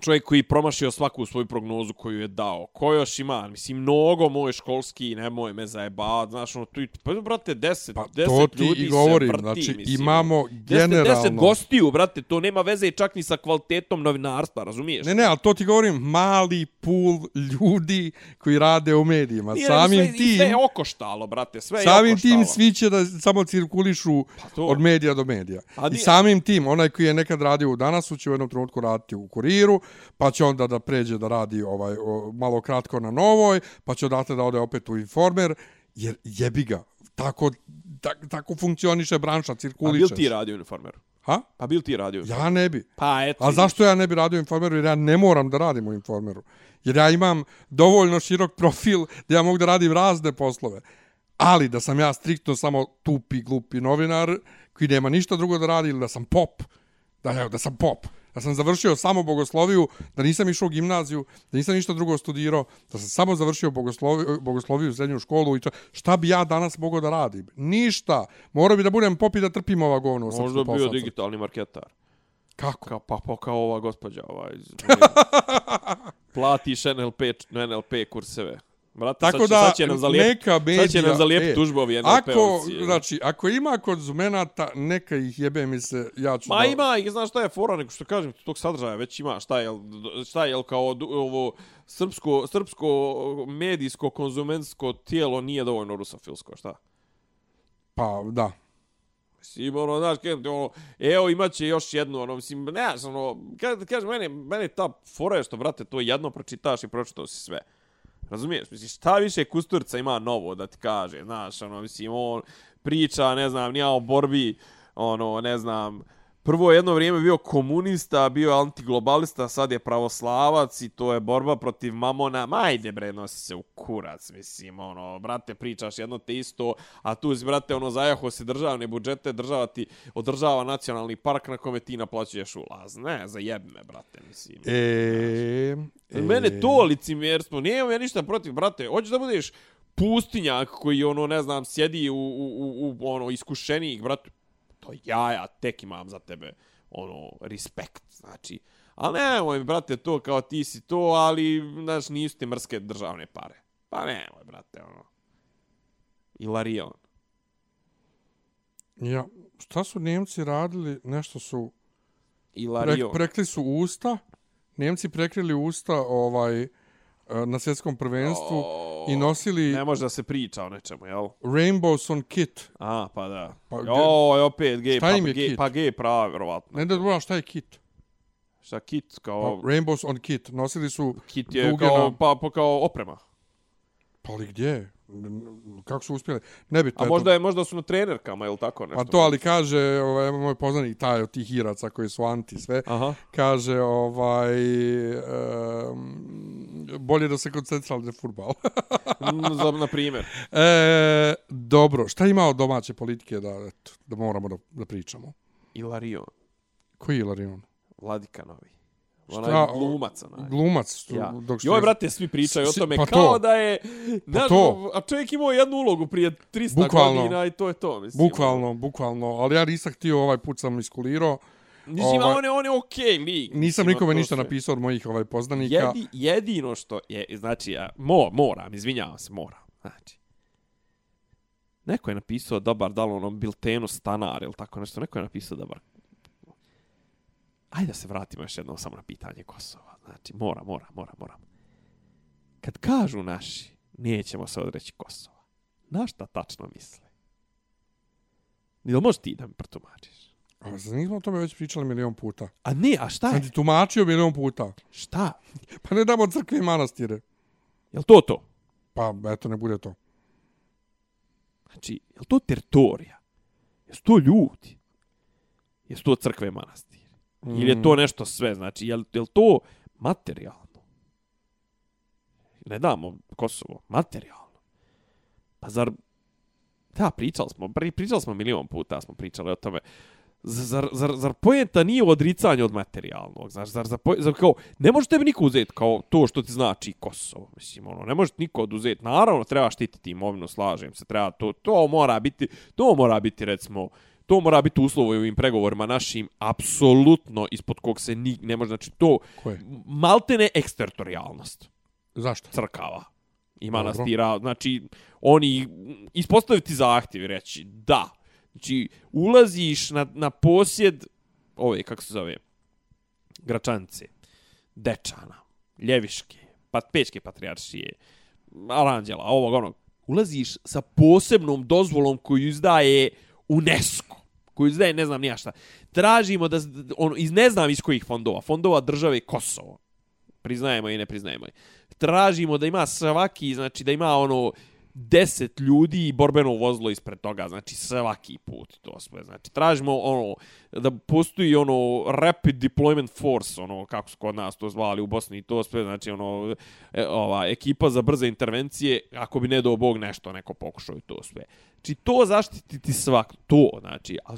čovjek koji promašio svaku svoju prognozu koju je dao. Ko još ima? Mislim, mnogo moj školski, nemoj me zajebat, znaš, ono, tu, pa, brate, deset, Pa deset to ti ljudi i govorim, se vrti, znači mislim. imamo Deset, generalno... deset gostiju, brate, to nema veze čak ni sa kvalitetom novinarstva, razumiješ? Ne, ne, ali to ti govorim, mali pul ljudi koji rade u medijima. Nije, samim sve, tim, Sve je okoštalo, brate, sve je samim okoštalo. tim svi će da samo cirkulišu Pa to. od medija do medija. A I samim tim, onaj koji je nekad radio u Danasu će u jednom trenutku raditi u kuriru, pa će onda da pređe da radi ovaj o, malo kratko na novoj, pa će odatle da ode opet u informer, jer jebi ga, tako, tak, tako funkcioniše branša, A cirkuliše. bil ti radio u informeru? Ha? Pa bil ti radio u informeru? Ja ne bi. Pa eto. A zašto ja ne bi radio informeru? Jer ja ne moram da radim u informeru. Jer ja imam dovoljno širok profil da ja mogu da radim razne poslove. Ali da sam ja striktno samo tupi, glupi novinar koji nema ništa drugo da radi ili da sam pop, da, evo, da sam pop, da sam završio samo bogosloviju, da nisam išao u gimnaziju, da nisam ništa drugo studirao, da sam samo završio bogosloviju, bogosloviju srednju školu i to, šta bi ja danas mogao da radim? Ništa. Morao bi da budem pop i da trpim ova govna u Možda bio digitalni marketar. Kako? Kao, pa, pa kao ova gospođa. Ovaj, iz- platiš NLP, NLP kurseve. Brate, Tako sad da, sad će nam zalijep, neka medija... sad će nam zalijep e, tužbovi Ako, NLP-ovci. znači, ako ima konzumenata, neka ih jebe mi se, ja ću Ma da... ima, i znaš šta je fora, nego što kažem, tog sadržaja već ima, šta je, šta je, kao ovo srpsko, srpsko medijsko konzumentsko tijelo nije dovoljno rusofilsko, šta? Pa, da. Mislim, ono, znaš, ti, ono, evo, imaće još jednu, ono, mislim, ne, znaš, ono, kažem, mene, mene ta fora je što, brate, to jedno pročitaš i pročitao si sve. Razumiješ? Mislim, šta više Kusturca ima novo da ti kaže, znaš, ono, mislim, on priča, ne znam, nija o borbi, ono, ne znam, prvo je jedno vrijeme bio komunista, bio antiglobalista, sad je pravoslavac i to je borba protiv mamona. Majde bre, nosi se u kurac, mislim, ono, brate, pričaš jedno te isto, a tu si, brate, ono, zajaho se državne budžete, država ti održava nacionalni park na kome ti naplaćuješ ulaz. Ne, za jebme, brate, mislim. E, e, Mene to licimjerstvo, nije ja ništa protiv, brate, hoćeš da budeš pustinjak koji, ono, ne znam, sjedi u, u, u, u ono, iskušenik, brate, to ja, ja tek imam za tebe, ono, respekt, znači. Ali nemoj, brate, to kao ti si to, ali, znaš, nisu ti mrske državne pare. Pa nemoj, brate, ono. Ilarion. Ja, šta su Njemci radili? Nešto su... Pre, Ilarion. prekli su usta. Njemci prekrili usta ovaj na svjetskom prvenstvu i nosili Ne može da se priča o nečemu, jel? Rainbows on kit. A, pa da. Pa Pa, Joj, opet gej, pa, gej, kit? pa gej prava, vjerovatno. Ne da znam šta je kit. Šta kit, Pa, kao... Rainbows on kit. Nosili su Kit je kao, na- pa, pa kao oprema. Pa ali gdje? Kako su uspjeli? Nebitno. A eto. možda, je, možda su na trenerkama, ili tako nešto? Pa to, ali kaže, ovaj, moj poznanik, taj od tih iraca koji su anti sve, Aha. kaže, ovaj, um, bolje da se koncentrali na futbal. Mm, Za, na primjer. e, dobro, šta ima od domaće politike da, eto, da moramo da, da pričamo? Ilarion. Koji je Ilarion? Vladika novi. Šta? Onaj glumac, onaj. Glumac. što- Ja. Dok što Joj, brate, svi pričaju o Si- tome pa kao to. da je... Znaš, to. A čovjek imao jednu ulogu prije 300 Bukvalno. godina i to je to, mislim. Bukvalno, bukvalno. Ali ja nisam htio ovaj put sam iskulirao. Mislim, Ovaj- on je, on je okej okay, lik. Nisam nikome ništa sve. napisao od mojih ovaj poznanika. Jedi, jedino što je, znači, ja, mo, moram, izvinjavam se, moram. Znači, neko je napisao dobar, da li onom biltenu stanar ili tako nešto, neko je napisao dobar. Ajde da se vratimo još jednom samo na pitanje Kosova. Znači, mora, mora, mora, mora. Kad kažu naši, nećemo se odreći Kosova, na šta tačno misle? Ili možeš ti da mi protumačiš? A zar nismo o tome već pričali milion puta. A ne, a šta Sam je? ti tumačio milion puta. Šta? Pa ne damo crkve i manastire. Jel to to? Pa, eto, ne bude to. Znači, je li to teritorija? Jesu to ljudi? Jesu to crkve i manastiri? Mm. Ili je to nešto sve? Znači, je li, to materijalno? Ne damo Kosovo, materijalno. Pa zar... Da, pričali smo, pri- pričali smo milion puta, smo pričali o tome. Zar, zar, zar pojenta nije u odricanju od materijalnog? Znaš, zar, zar, zar kao, ne može tebi niko uzeti kao to što ti znači Kosovo. Mislim, ono, ne može niko oduzeti. Naravno, treba štititi imovinu, slažem se. Treba to, to mora biti, to mora biti, recimo, to mora biti uslovo u ovim pregovorima našim, apsolutno ispod kog se ni, ne može, znači to, Koje? maltene eksteritorijalnost Zašto? crkava i Dobro. manastira. Znači, oni ispostaviti zahtjev reći da. Znači, ulaziš na, na posjed ove, kako se zove, Gračance, Dečana, Ljeviške, pat, Pečke patrijaršije, Aranđela, ovog onog. Ulaziš sa posebnom dozvolom koju izdaje UNESCO koju izdaje ne znam nija šta. Tražimo da, ono, iz ne znam iz kojih fondova, fondova države Kosovo, priznajemo i ne priznajemo. je. Tražimo da ima svaki, znači da ima ono 10 ljudi i borbeno vozilo ispred toga, znači svaki put to sve. Znači tražimo ono da postoji ono rapid deployment force, ono kako su kod nas to zvali u Bosni i to sve, znači ono e, ova ekipa za brze intervencije, ako bi ne do bog nešto neko pokušao i to sve. Znači to zaštititi svak, to, znači, a,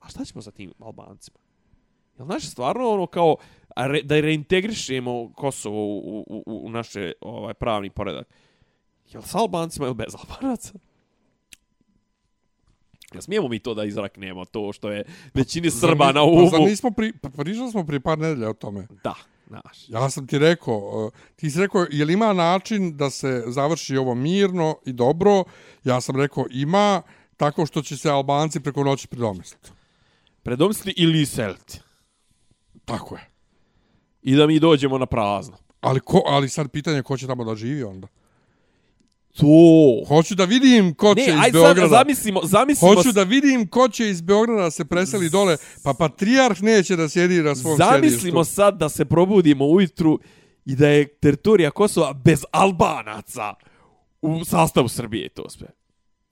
a šta ćemo sa tim Albancima? Jel naše stvarno ono kao re, da reintegrišemo Kosovo u, u, u, u naše ovaj pravni poredak? Jel sa Albancima ili bez Albanaca? Jel smijemo mi to da izraknemo, to što je većini Srba na Pa zar umu? nismo pri, pa pričali smo prije par nedelja o tome. Da, Znaš. Ja sam ti rekao, uh, ti si rekao, je li ima način da se završi ovo mirno i dobro? Ja sam rekao, ima, tako što će se Albanci preko noći predomisliti. Predomisli ili iseliti. Tako je. I da mi dođemo na prazno. Ali, ko, ali sad pitanje ko će tamo da živi onda. To. Hoću da vidim ko će Ne, iz aj Beograda. zamislimo, zamislimo, Hoću da vidim ko će iz Beograda da se preseli dole, pa patrijarh neće da sjedi na svom zamislimo sjedištu. sad da se probudimo ujutru i da je teritorija Kosova bez Albanaca u sastavu Srbije i to sve.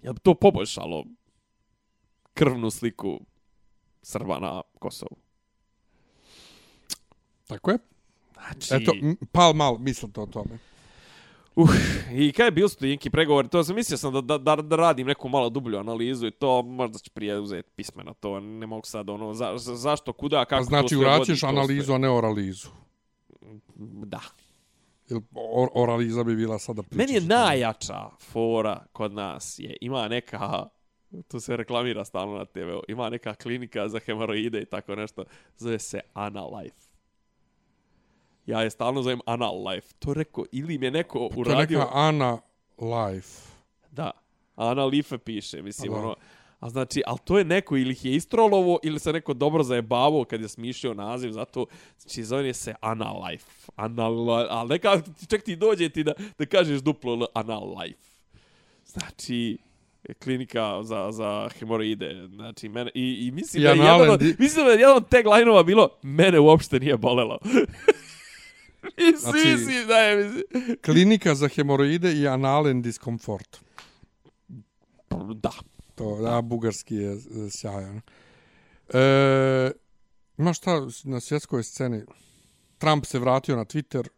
Jel bi to poboljšalo krvnu sliku Srba na Kosovu? Tako je. Znači, Eto, pal mal, mislite o tome. Uh, I kada je bio to neki pregovori, to sam mislio sam da, da, da, da radim neku malo dublju analizu i to možda će prije uzeti pismeno to, ne mogu sad ono, za, za, zašto, kuda, kako Pa znači, to sve vodi, uraćeš analizu, sve. a ne oralizu. Da. Jer or, oraliza bi bila sada priča. Meni je najjača fora kod nas je, ima neka, tu se reklamira stalno na TV, ima neka klinika za hemoroide i tako nešto, zove se Analife. Ja je stalno zovem Analife. To rekao, ili mi je neko To je uradio... neka Ana Life. Da. Ana Life piše, mislim, Pa ono... A znači, ali to je neko ili ih je istrolovo ili se neko dobro zajebavao kad je smišljao naziv, zato znači zove se Ana Life. Ana Life. Ali neka, ček ti dođe ti da, da kažeš duplo L, Ana Life. Znači, klinika za, za hemoroide. Znači, mene, i, i mislim, I da je jedan od, mislim da je jedan od tagline-ova bilo mene uopšte nije bolelo. I Znači- si, da je, mislim. Klinika za hemoroide i analen diskomfort. Da. To, da, bugarski je e, sjajan. E, ima šta na svjetskoj sceni? Trump se vratio na Twitter.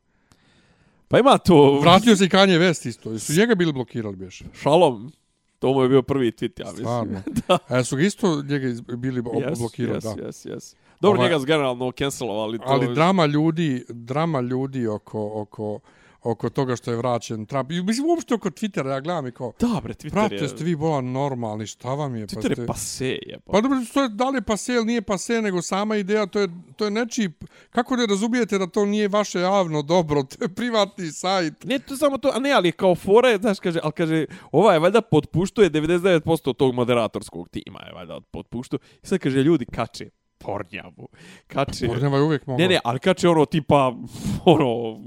Pa ima to... Vratio se i Kanye West isto. Su njega bili blokirali, bješe? Šalom. To mu je bio prvi tweet, ja mislim. Stvarno. A su ga isto njega bili ob- Yes, blokirali, yes, da. Yes, yes. Dobro, Ovaj- njega su generalno cancelovali. To... Ali drama ljudi, drama ljudi oko, oko, oko toga što je vraćen Trump. I mislim, uopšte oko Twittera, ja gledam i kao, Da, bre, Twitter brate, je... ste vi bola normalni, šta vam je? Twitter ste- je pase, jeba. Pa dobro, to je, da li je pase ili nije pase, nego sama ideja, to je, to je nečiji... Kako ne razumijete da to nije vaše javno dobro, to je privatni sajt. Ne, to je samo to, a ne, ali kao fora je, znaš, kaže, ali kaže, ova je valjda potpuštuje 99% tog moderatorskog tima, je valjda potpuštu. I sad kaže, ljudi kače pornjavu, kače... Pornjava je uvijek mogla. Ne, ne, ali kače ono tipa, ono,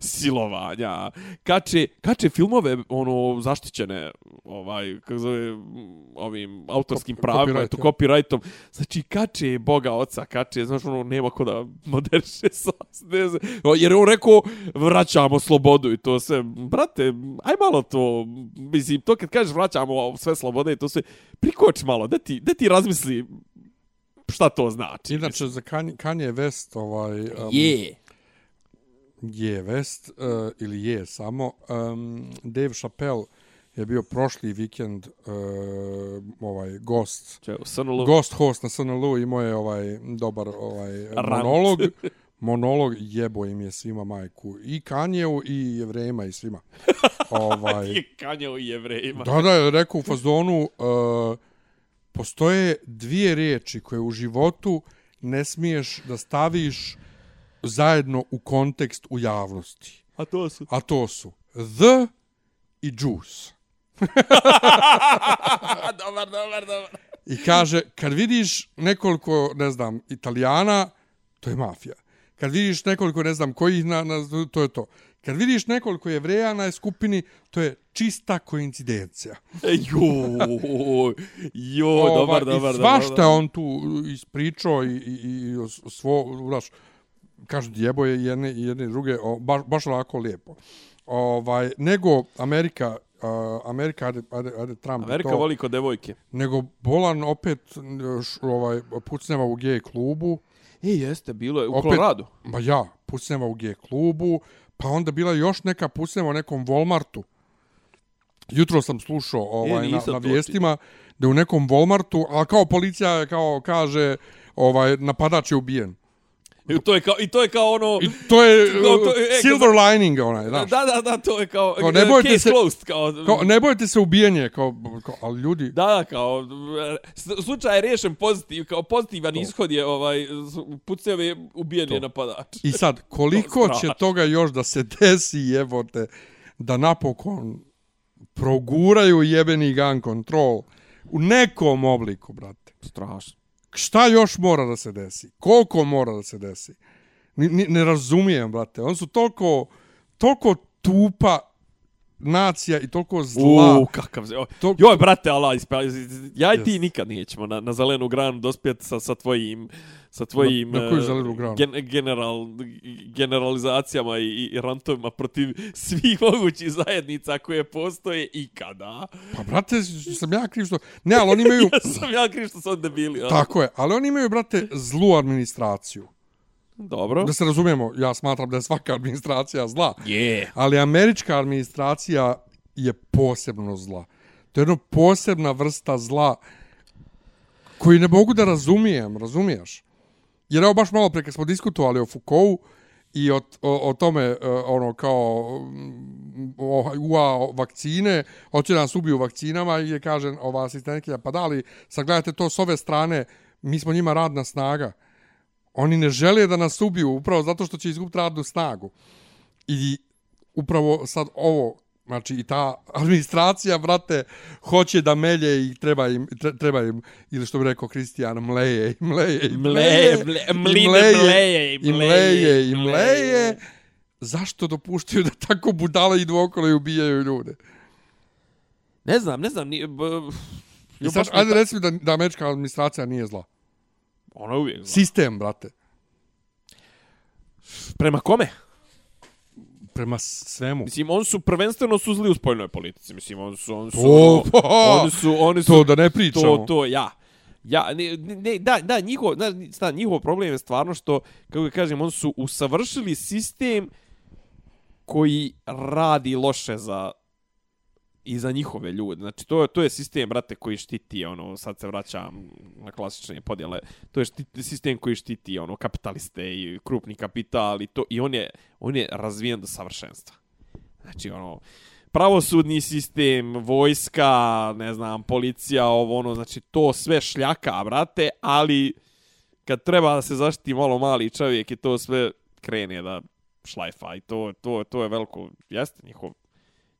silovanja, kače, kače filmove, ono, zaštićene, ovaj, kako zove, ovim autorskim Cop- pravima, copyright, eto, copyrightom. Znači, kače Boga oca, kače, znaš, ono, nema ko da moderiše sa, ne znam, jer je on rekao, vraćamo slobodu i to sve, brate, aj malo to, mislim, to kad kažeš vraćamo sve slobode i to sve, prikoči malo, da ti, da ti razmisli šta to znači. Inače, za Kanye, Kanye West, ovaj... Um, Je. je West, uh, ili je samo, um, Dave Chappelle je bio prošli vikend uh, ovaj gost Če, SNL. gost host na SNL-u imao je ovaj dobar ovaj Rant. monolog monolog jebo im je svima majku i Kanjeu i jevrejima i svima ovaj je kanjao i jevrejima. Da, da, je rekao u fazonu, uh, postoje dvije riječi koje u životu ne smiješ da staviš zajedno u kontekst u javnosti. A to su... A to su the i juice. dobar, dobar, dobar. I kaže, kad vidiš nekoliko, ne znam, italijana, to je mafija. Kad vidiš nekoliko, ne znam, kojih, na, na, to je to. Kad vidiš nekoliko jevreja na skupini, to je čista koincidencija. Joj, joj, Ova, dobar, dobar, I svašta dobar. je on tu ispričao i, i, i svo, znaš, kažu djebo je jedne, i jedne i druge, o, baš, baš onako lijepo. Ovaj, nego Amerika, uh, Amerika, ajde, ajde, ajde Trump Amerika to, voli kod devojke. nego Bolan opet š, ovaj, pucnjava u gej klubu, E, jeste, bilo je u Opet- Koloradu. ma ja, pucnjava u gej klubu, pa onda bila još neka pucnjava u nekom Walmartu. Jutro sam slušao ovaj, na, nisam na to vijestima da u nekom Walmartu, a kao policija kao kaže ovaj napadač je ubijen. I to je kao, i to je kao ono... I to je No, to uh, e, silver lining onaj, znaš. Da, da, da, to je kao, Kao, ne ne bojte case se- closed, kao, Kao, ne bojte se ubijanje, kao, kao ali ljudi... Da, da, kao, slučaj je riješen pozitiv, kao pozitivan ishod je, ovaj, puceo je ubijen je napadač. I sad, koliko To će toga još da se desi, jebote, da napokon proguraju jebeni gun control u nekom obliku, brate. Strašno. Šta još mora da se desi? Koliko mora da se desi? Ni, ni, ne razumijem, brate. Oni su toliko, toliko tupa nacija i toliko zla. U, kakav se... To- Joj, brate, ala, ispa, ja i ti Yes. nikad nećemo na, na zelenu granu dospjeti sa, sa tvojim sa tvojim Na- na koju granu? Gen, general, generalizacijama i, i rantovima protiv svih mogućih zajednica koje postoje ikada. Pa, brate, sam ja kriv što... Ne, ali oni imaju... Ja sam ja kriv što on debili. a? Tako je, ali oni imaju, brate, zlu administraciju. Dobro. Da se razumijemo, ja smatram da je svaka administracija zla. Je. Ali američka administracija je posebno zla. To je jedna posebna vrsta zla koji ne mogu da razumijem, razumiješ? Jer evo baš malo pre kad smo diskutovali o Foucaultu i o, o, o tome e, ono kao mm, o, ua vakcine, hoće nas ubiju vakcinama i je kaže ova asistentkinja, pa da li sagledajte to s ove strane, mi smo njima radna snaga. Oni ne žele da nas ubiju upravo zato što će izgubiti radnu snagu. I upravo sad ovo, znači i ta administracija, brate, hoće da melje i treba im, tre- treba im ili što bi rekao Kristijan, mleje i mleje i Mleje, mle- i mline mleje i mleje, mleje i mleje. mleje. Zašto dopuštaju da tako budale idu okolo i ubijaju ljude? Ne znam, ne znam. Nije, b, I sad, ajde reci mi da, da američka administracija nije zla. Ona je uvijek zla. Sistem, brate, Prema kome? prema svemu. Mislim, oni su prvenstveno su zli u spoljnoj politici. Mislim, oni su... Oni su, To, pa, oni su, oni su to da ne pričamo. to, to, ja. Ja, ne, ne, da, da, njihov, da, njihov problem je stvarno što, kako ga kažem, oni su usavršili sistem koji radi loše za i za njihove ljude. Znači, to, to je sistem, brate, koji štiti, ono, sad se vraćam na klasične podjele, to je štiti, sistem koji štiti, ono, kapitaliste i krupni kapital i to, i on je, on je razvijen do savršenstva. Znači, ono, pravosudni sistem, vojska, ne znam, policija, ovo, ono, znači, to sve šljaka, brate, ali kad treba da se zaštiti malo mali čovjek i to sve krene da šlajfa i to, to, to je veliko, jeste njihov,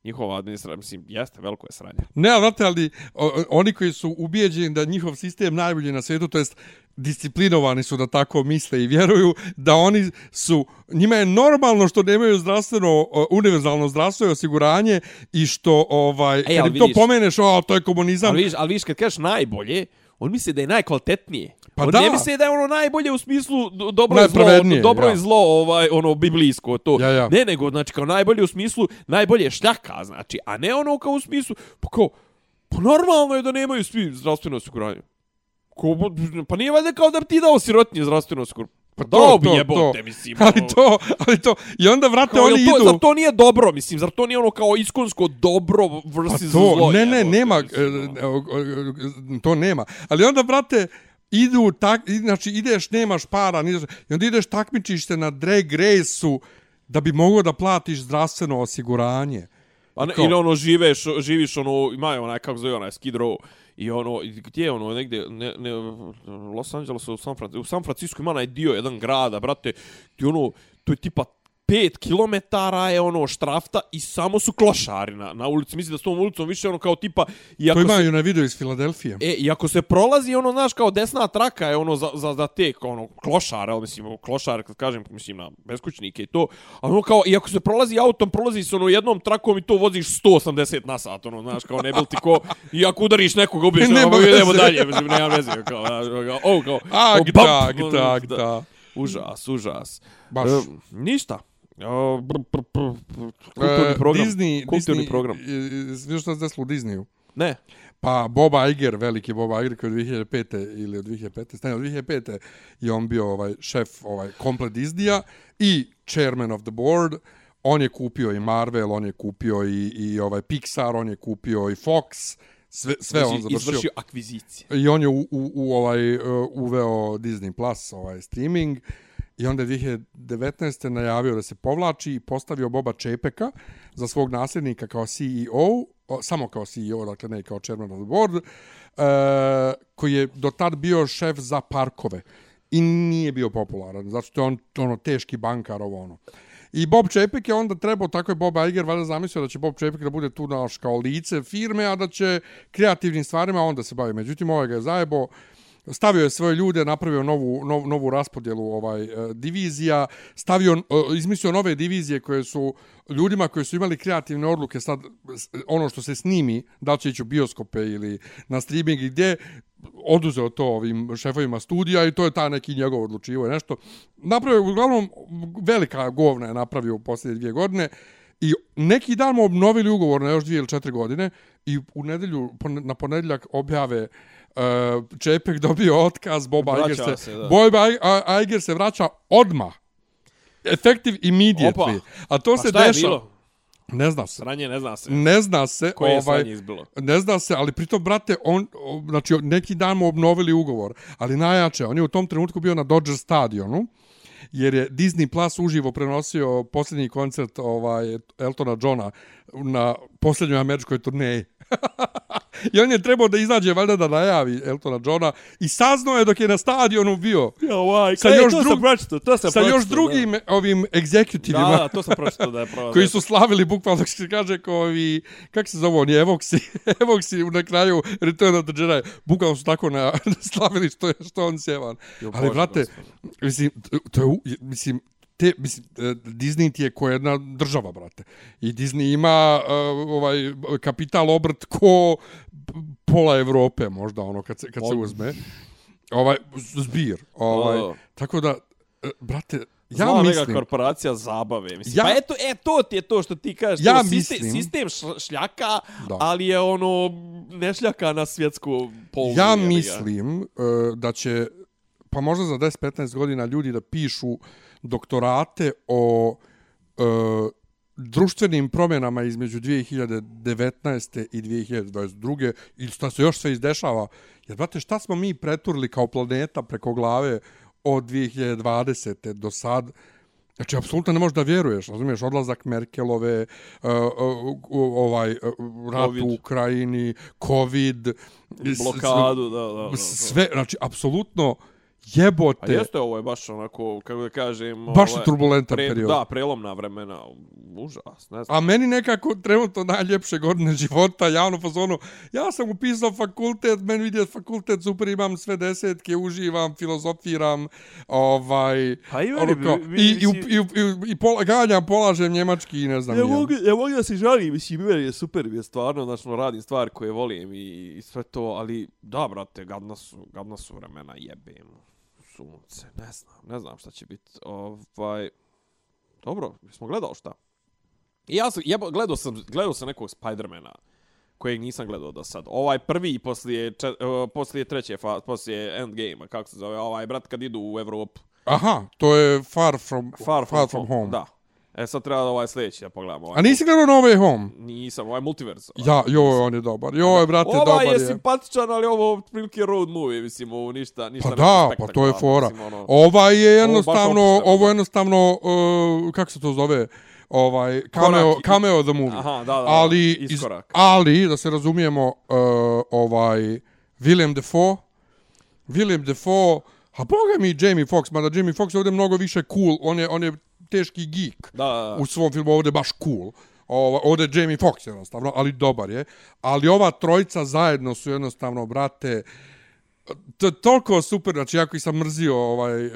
njihova administracija, mislim, jeste, veliko je sranje. Ne, ali znate, ali o, oni koji su ubijeđeni da njihov sistem najbolji na svijetu, to jest disciplinovani su da tako misle i vjeruju da oni su, njima je normalno što nemaju zdravstveno, univerzalno zdravstveno osiguranje i što, ovaj, Ej, kad im to vidiš- pomeneš, o, to je komunizam, Ali vidiš, ali vidiš kad kažeš najbolje, on misli da je najkvalitetnije. Pa on da. ne misli da je ono najbolje u smislu do- dobro i zlo, dobro ja. i zlo, ovaj, ono, biblijsko, to. Ja, ja. Ne, nego, znači, kao najbolje u smislu, najbolje šljaka, znači, a ne ono kao u smislu, pa kao, pa normalno je da nemaju svi zdravstveno osiguranje. Ko, pa nije valjda kao da bi ti dao sirotinje zdravstveno osiguranje. Pa to, to, jebote, to. mislim. ali ono. to, ali to, i onda, vrate, Kao, oni to, idu... Zar to nije dobro, mislim, zar to nije ono kao iskonsko dobro Pa vrsi to, zlo? ne, ne, jebote, nema, mislim, e, ono. to nema. Ali onda, brate, idu tak, znači ideš, nemaš para, nideš, i onda ideš takmičiš se na drag race-u da bi mogao da platiš zdravstveno osiguranje. Pa ne, ili ono živeš, živiš ono, ima je onaj, kako zove onaj, Skid Row, i ono, gdje je ono, negdje, ne, ne, Los Angeles, u San Francisco, u San Francisco ima onaj dio, jedan grada, brate, ti ono, to je tipa 5 kilometara je ono štrafta i samo su klošari na, na ulici. Mislim da s tom ulicom više ono kao tipa... I To ako se, imaju na video iz Filadelfije. E, i ako se prolazi, ono, znaš, kao desna traka je ono za, za, za te, ono, klošare, ali mislim, klošare, kad kažem, mislim, na beskućnike i to, a ono kao, i ako se prolazi autom, prolazi se ono jednom trakom i to voziš 180 na sat, ono, znaš, kao, ne bil ti ko, i ako udariš nekoga, ubiješ, nema idemo veze. dalje, mislim, nema veze, kao, kao, o, kao, Ak, o, bam, tak, ono, tak, da. tak. Užas, užas. Baš. E, ništa. O, br, br, br, br, kulturni E, program. Disney, kulturni Disney, program. Viš što se desilo u Disneyu? Ne. Pa Bob Iger, veliki Bob Iger koji je od 2005. ili od 2015. Ne, od 2005. je on bio ovaj šef ovaj komplet Disneya i chairman of the board. On je kupio i Marvel, on je kupio i, i ovaj Pixar, on je kupio i Fox. Sve, sve on Znači, završio. Izvršio akvizicije. I on je u, u, u ovaj uh, uveo Disney Plus, ovaj streaming I onda je 2019. najavio da se povlači i postavio Boba Čepeka za svog nasljednika kao CEO, o, samo kao CEO, dakle ne kao chairman of the board, e, koji je do tad bio šef za parkove i nije bio popularan, zato što je on ono, teški bankar, ovo ono. I Bob Čepek je onda trebao, tako je Bob Iger valjda zamislio da će Bob Čepek da bude tu naš kao lice firme, a da će kreativnim stvarima onda se bavi. Međutim, ovaj ga je zajebo, stavio je svoje ljude, napravio novu, nov, novu raspodjelu ovaj e, divizija, stavio, e, izmislio nove divizije koje su ljudima koji su imali kreativne odluke, sad ono što se snimi, da će ići u bioskope ili na streaming, gdje oduzeo to ovim šefovima studija i to je ta neki njegov odlučivo nešto. Napravio, uglavnom, velika govna je napravio u posljednje dvije godine i neki dan mu obnovili ugovor na još dvije ili četiri godine i u nedelju, na ponedjeljak objave uh, Čepek dobio otkaz, Bob Iger se, se Bob Iger se vraća odma Effective immediately. Opa. A to pa se dešava. Ne zna se. Sranje ne zna se. Ne zna se. Koje ovaj, je izbilo? Ne zna se, ali pritom, brate, on, znači, neki dan mu obnovili ugovor, ali najjače, on je u tom trenutku bio na Dodger stadionu, jer je Disney Plus uživo prenosio posljednji koncert ovaj Eltona Johna na posljednjoj američkoj turneji. I on je trebao da izađe valjda da najavi Eltona Johna i saznao je dok je na stadionu bio. Ja, ovaj, sa još, to drug, sam pročito, to sam sa pročito, još drugim da. ovim egzekutivima. Da, da, to sam pročito da je pravo. koji su slavili bukvalno se kaže kao ovi, kako se zove oni, Evoksi, Evoksi na kraju Return of the Jedi. Bukvalno su tako na, slavili što, je, što on sjevan. Jo, Ali, brate, mislim, to je, mislim, te, mislim, e, Disney ti je ko jedna država, brate. I Disney ima uh, ovaj kapital obrt ko pola Evrope, možda, ono, kad se, kad se uzme. Ovaj, zbir. Ovaj, oh. Tako da, e, brate, ja Zna mislim... neka korporacija zabave. Mislim, ja, pa eto, e, to ti je to što ti kažeš. Ja to, mislim... Sistem, sistem šljaka, da. ali je ono, ne šljaka na svjetsku polu. Ja mislim uh, da će, pa možda za 10-15 godina ljudi da pišu doktorate o e, društvenim promjenama između 2019. i 2022. i šta se još sve izdešava. Jer, brate, šta smo mi preturili kao planeta preko glave od 2020. do sad? Znači, apsolutno ne možeš da vjeruješ, razumiješ, odlazak Merkelove, uh, uh, ovaj, uh, rat u Ukrajini, COVID, blokadu, da, da, da. Sve, znači, apsolutno, jebote. A jeste ovo je baš onako, kako da kažem... Baš ovaj, turbulentan pre, period. Da, prelomna vremena. Užas, ne znam. A meni nekako trenutno najljepše godine života, javno fazonu, ja sam upisao fakultet, meni vidio fakultet, super, imam sve desetke, uživam, filozofiram, ovaj... Pa i, ono, kao, i, i, i, i, i, i pola, ganjam, polažem njemački i ne znam. Ja mogu, ja mogu da se žalim, mislim, meni je super, je stvarno, znači, radim stvari koje volim i, i sve to, ali da, brate, gadna su, gadna su vremena, jebem sunce, ne znam, ne znam šta će biti. Ovaj, dobro, smo gledao šta. I ja sam, jebo, gledao sam, gledao sam nekog Spidermana kojeg nisam gledao do sad. Ovaj prvi poslije, čet, uh, poslije treće fa, poslije Endgame, kako se zove, ovaj brat kad idu u Evropu. Aha, to je Far From, far from, far from Home. Da. E sad treba da ovaj sljedeći da pogledamo. Ovaj A nisi gledao No Way Home? Nisam, ovaj Multiverse. Ovaj. Ja, joj, on je dobar. Joj, brate, ovaj dobar je. Ovaj je simpatičan, ali ovo prilike road movie, mislim, ovo ništa, ništa Pa da, pa to je fora. Mislim, ono, ovaj je jednostavno, ovo, ovo je jednostavno, uh, kako se to zove, ovaj cameo Korak, cameo the movie. Aha, da, da, ali iz, ali da se razumijemo uh, ovaj William Defoe William Defoe a boga mi Jamie Foxx, mada Jamie Foxx je ovdje mnogo više cool, on je, on je teški geek da, u svom filmu, ovdje baš cool. Ovo, ovdje je Jamie Foxx jednostavno, ali dobar je. Ali ova trojica zajedno su jednostavno, brate, to je toliko super, znači ja koji sam mrzio ovaj, uh,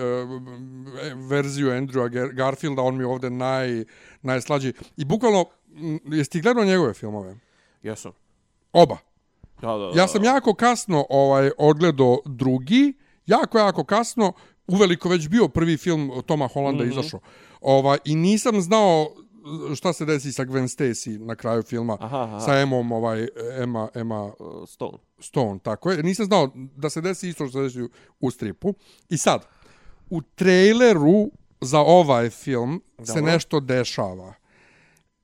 verziju Andrewa Garfielda, on mi je ovdje naj, najslađi. I bukvalno, jesi ti gledao njegove filmove? Jesam. Oba? Da, da, da. Ja sam jako kasno ovaj odgledao drugi, jako, jako kasno, uveliko već bio prvi film Toma Hollanda mm -hmm. izašao. Ova, I nisam znao šta se desi sa Gwen Stacy na kraju filma. Aha, aha. Sa Emom, ovaj, Emma, Emma uh, Stone. Stone, tako je. Nisam znao da se desi isto što se desi u stripu. I sad, u traileru za ovaj film Dobro. se nešto dešava.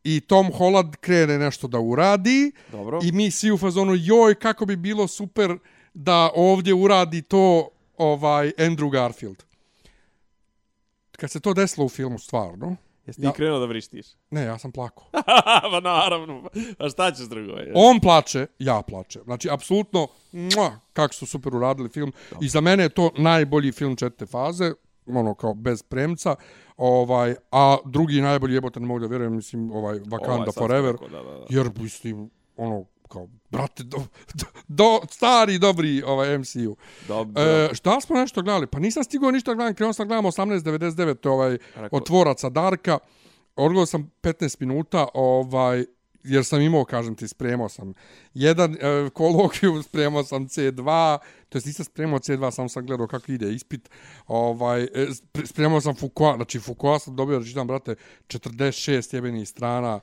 I Tom Holland krene nešto da uradi. Dobro. I mi svi u fazonu, joj, kako bi bilo super da ovdje uradi to ovaj Andrew Garfield kad se to desilo u filmu stvarno, Jesi ti Ja- krenuo da vrištiš? ne, ja sam plakao. pa naravno. A šta ćeš drugo? je? On plače, ja plačem. Znači, apsolutno, kako su super uradili film. I za mene je to najbolji film četvrte faze, ono kao bez premca. Ovaj, a drugi najbolji jebote, ne mogu da vjerujem, mislim, ovaj Wakanda Ovaj Forever. rekao, Da, da, da. Jer, mislim, ono, kao, brate, do, do, stari, dobri ovaj MCU. Dobro. E, šta smo nešto gledali? Pa nisam stigao ništa gledam, krenuo sam gledam 18.99, to je ovaj, Rekao- od tvoraca Darka. Odgledao sam 15 minuta, ovaj, jer sam imao, kažem ti, spremao sam jedan e, kolokviju, spremao sam C2, to jest nisam spremao C2, samo sam gledao kako ide ispit. Ovaj, e, spre- spremao sam Foucault, znači Foucault sam dobio da čitam, brate, 46 jebenih strana,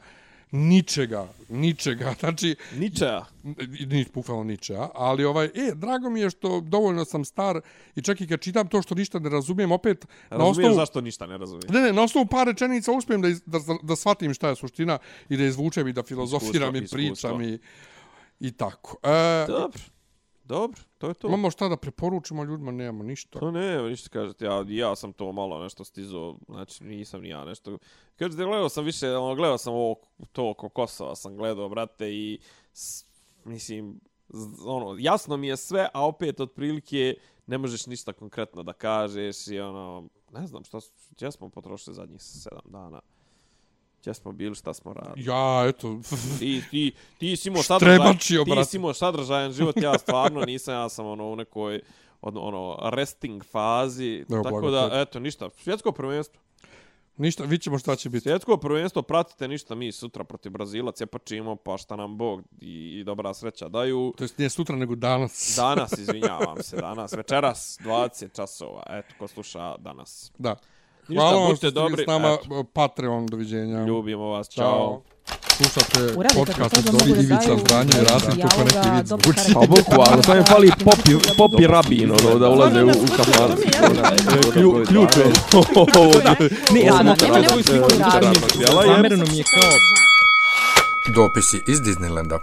ničega, ničega, znači, Ničeja. ni bukvalno ničega, ali ovaj, e, drago mi je što dovoljno sam star i čak i kad čitam to što ništa ne razumijem, opet na Razumiješ osnovu... zašto ništa ne razumiješ? Ne, ne, na osnovu par rečenica uspijem da, iz, da, da shvatim šta je suština i da izvučem i da filozofiram Iskustvo, i iskustvo. pričam i, i tako. E, Dobro. Dobro, to je to. imamo šta da preporučimo ljudima, nemamo ništa. To ne, ništa kažete, ja, ja sam to malo nešto stizo, znači nisam ni ja nešto. Kažete, gledao sam više, ono, gledao sam ovo, to oko Kosova sam gledao, brate, i s, mislim, z- ono, jasno mi je sve, a opet otprilike ne možeš ništa konkretno da kažeš i ono, ne znam šta, gdje smo potrošili zadnjih sedam dana. Gdje smo bili, šta smo radili. Ja, eto, Ti, ti, ti si imao sadržajan, ti si imao sadržajan život, ja stvarno nisam, ja sam ono u nekoj ono, ono resting fazi, Evo, tako blago da, eto, ništa, svjetsko prvenstvo. ništa, vidit ćemo šta će biti. Svjetsko prvenstvo, pratite ništa mi sutra protiv Brazila, cepačimo, pa šta nam Bog i, i dobra sreća daju. To jest nije sutra, nego danas. Danas, izvinjavam se, danas, večeras, 20 časova, eto, ko sluša danas. Da. Hvala vam što ste dobri, s nama. eto. Patreon, doviđenja. Ljubimo vas, čao. Slušate Uradite podcast to od da Zori mogu da Ivica daju Zdranja i Rasim, tu ko neki vid dobro zvuči. Pa bukvalno, samo je fali popi, popi rabin, ono, da ulaze u. Klju- Ključ je. Ne, ja, e, raditi. Zamereno mi je kao Dopisi iz Disneylanda.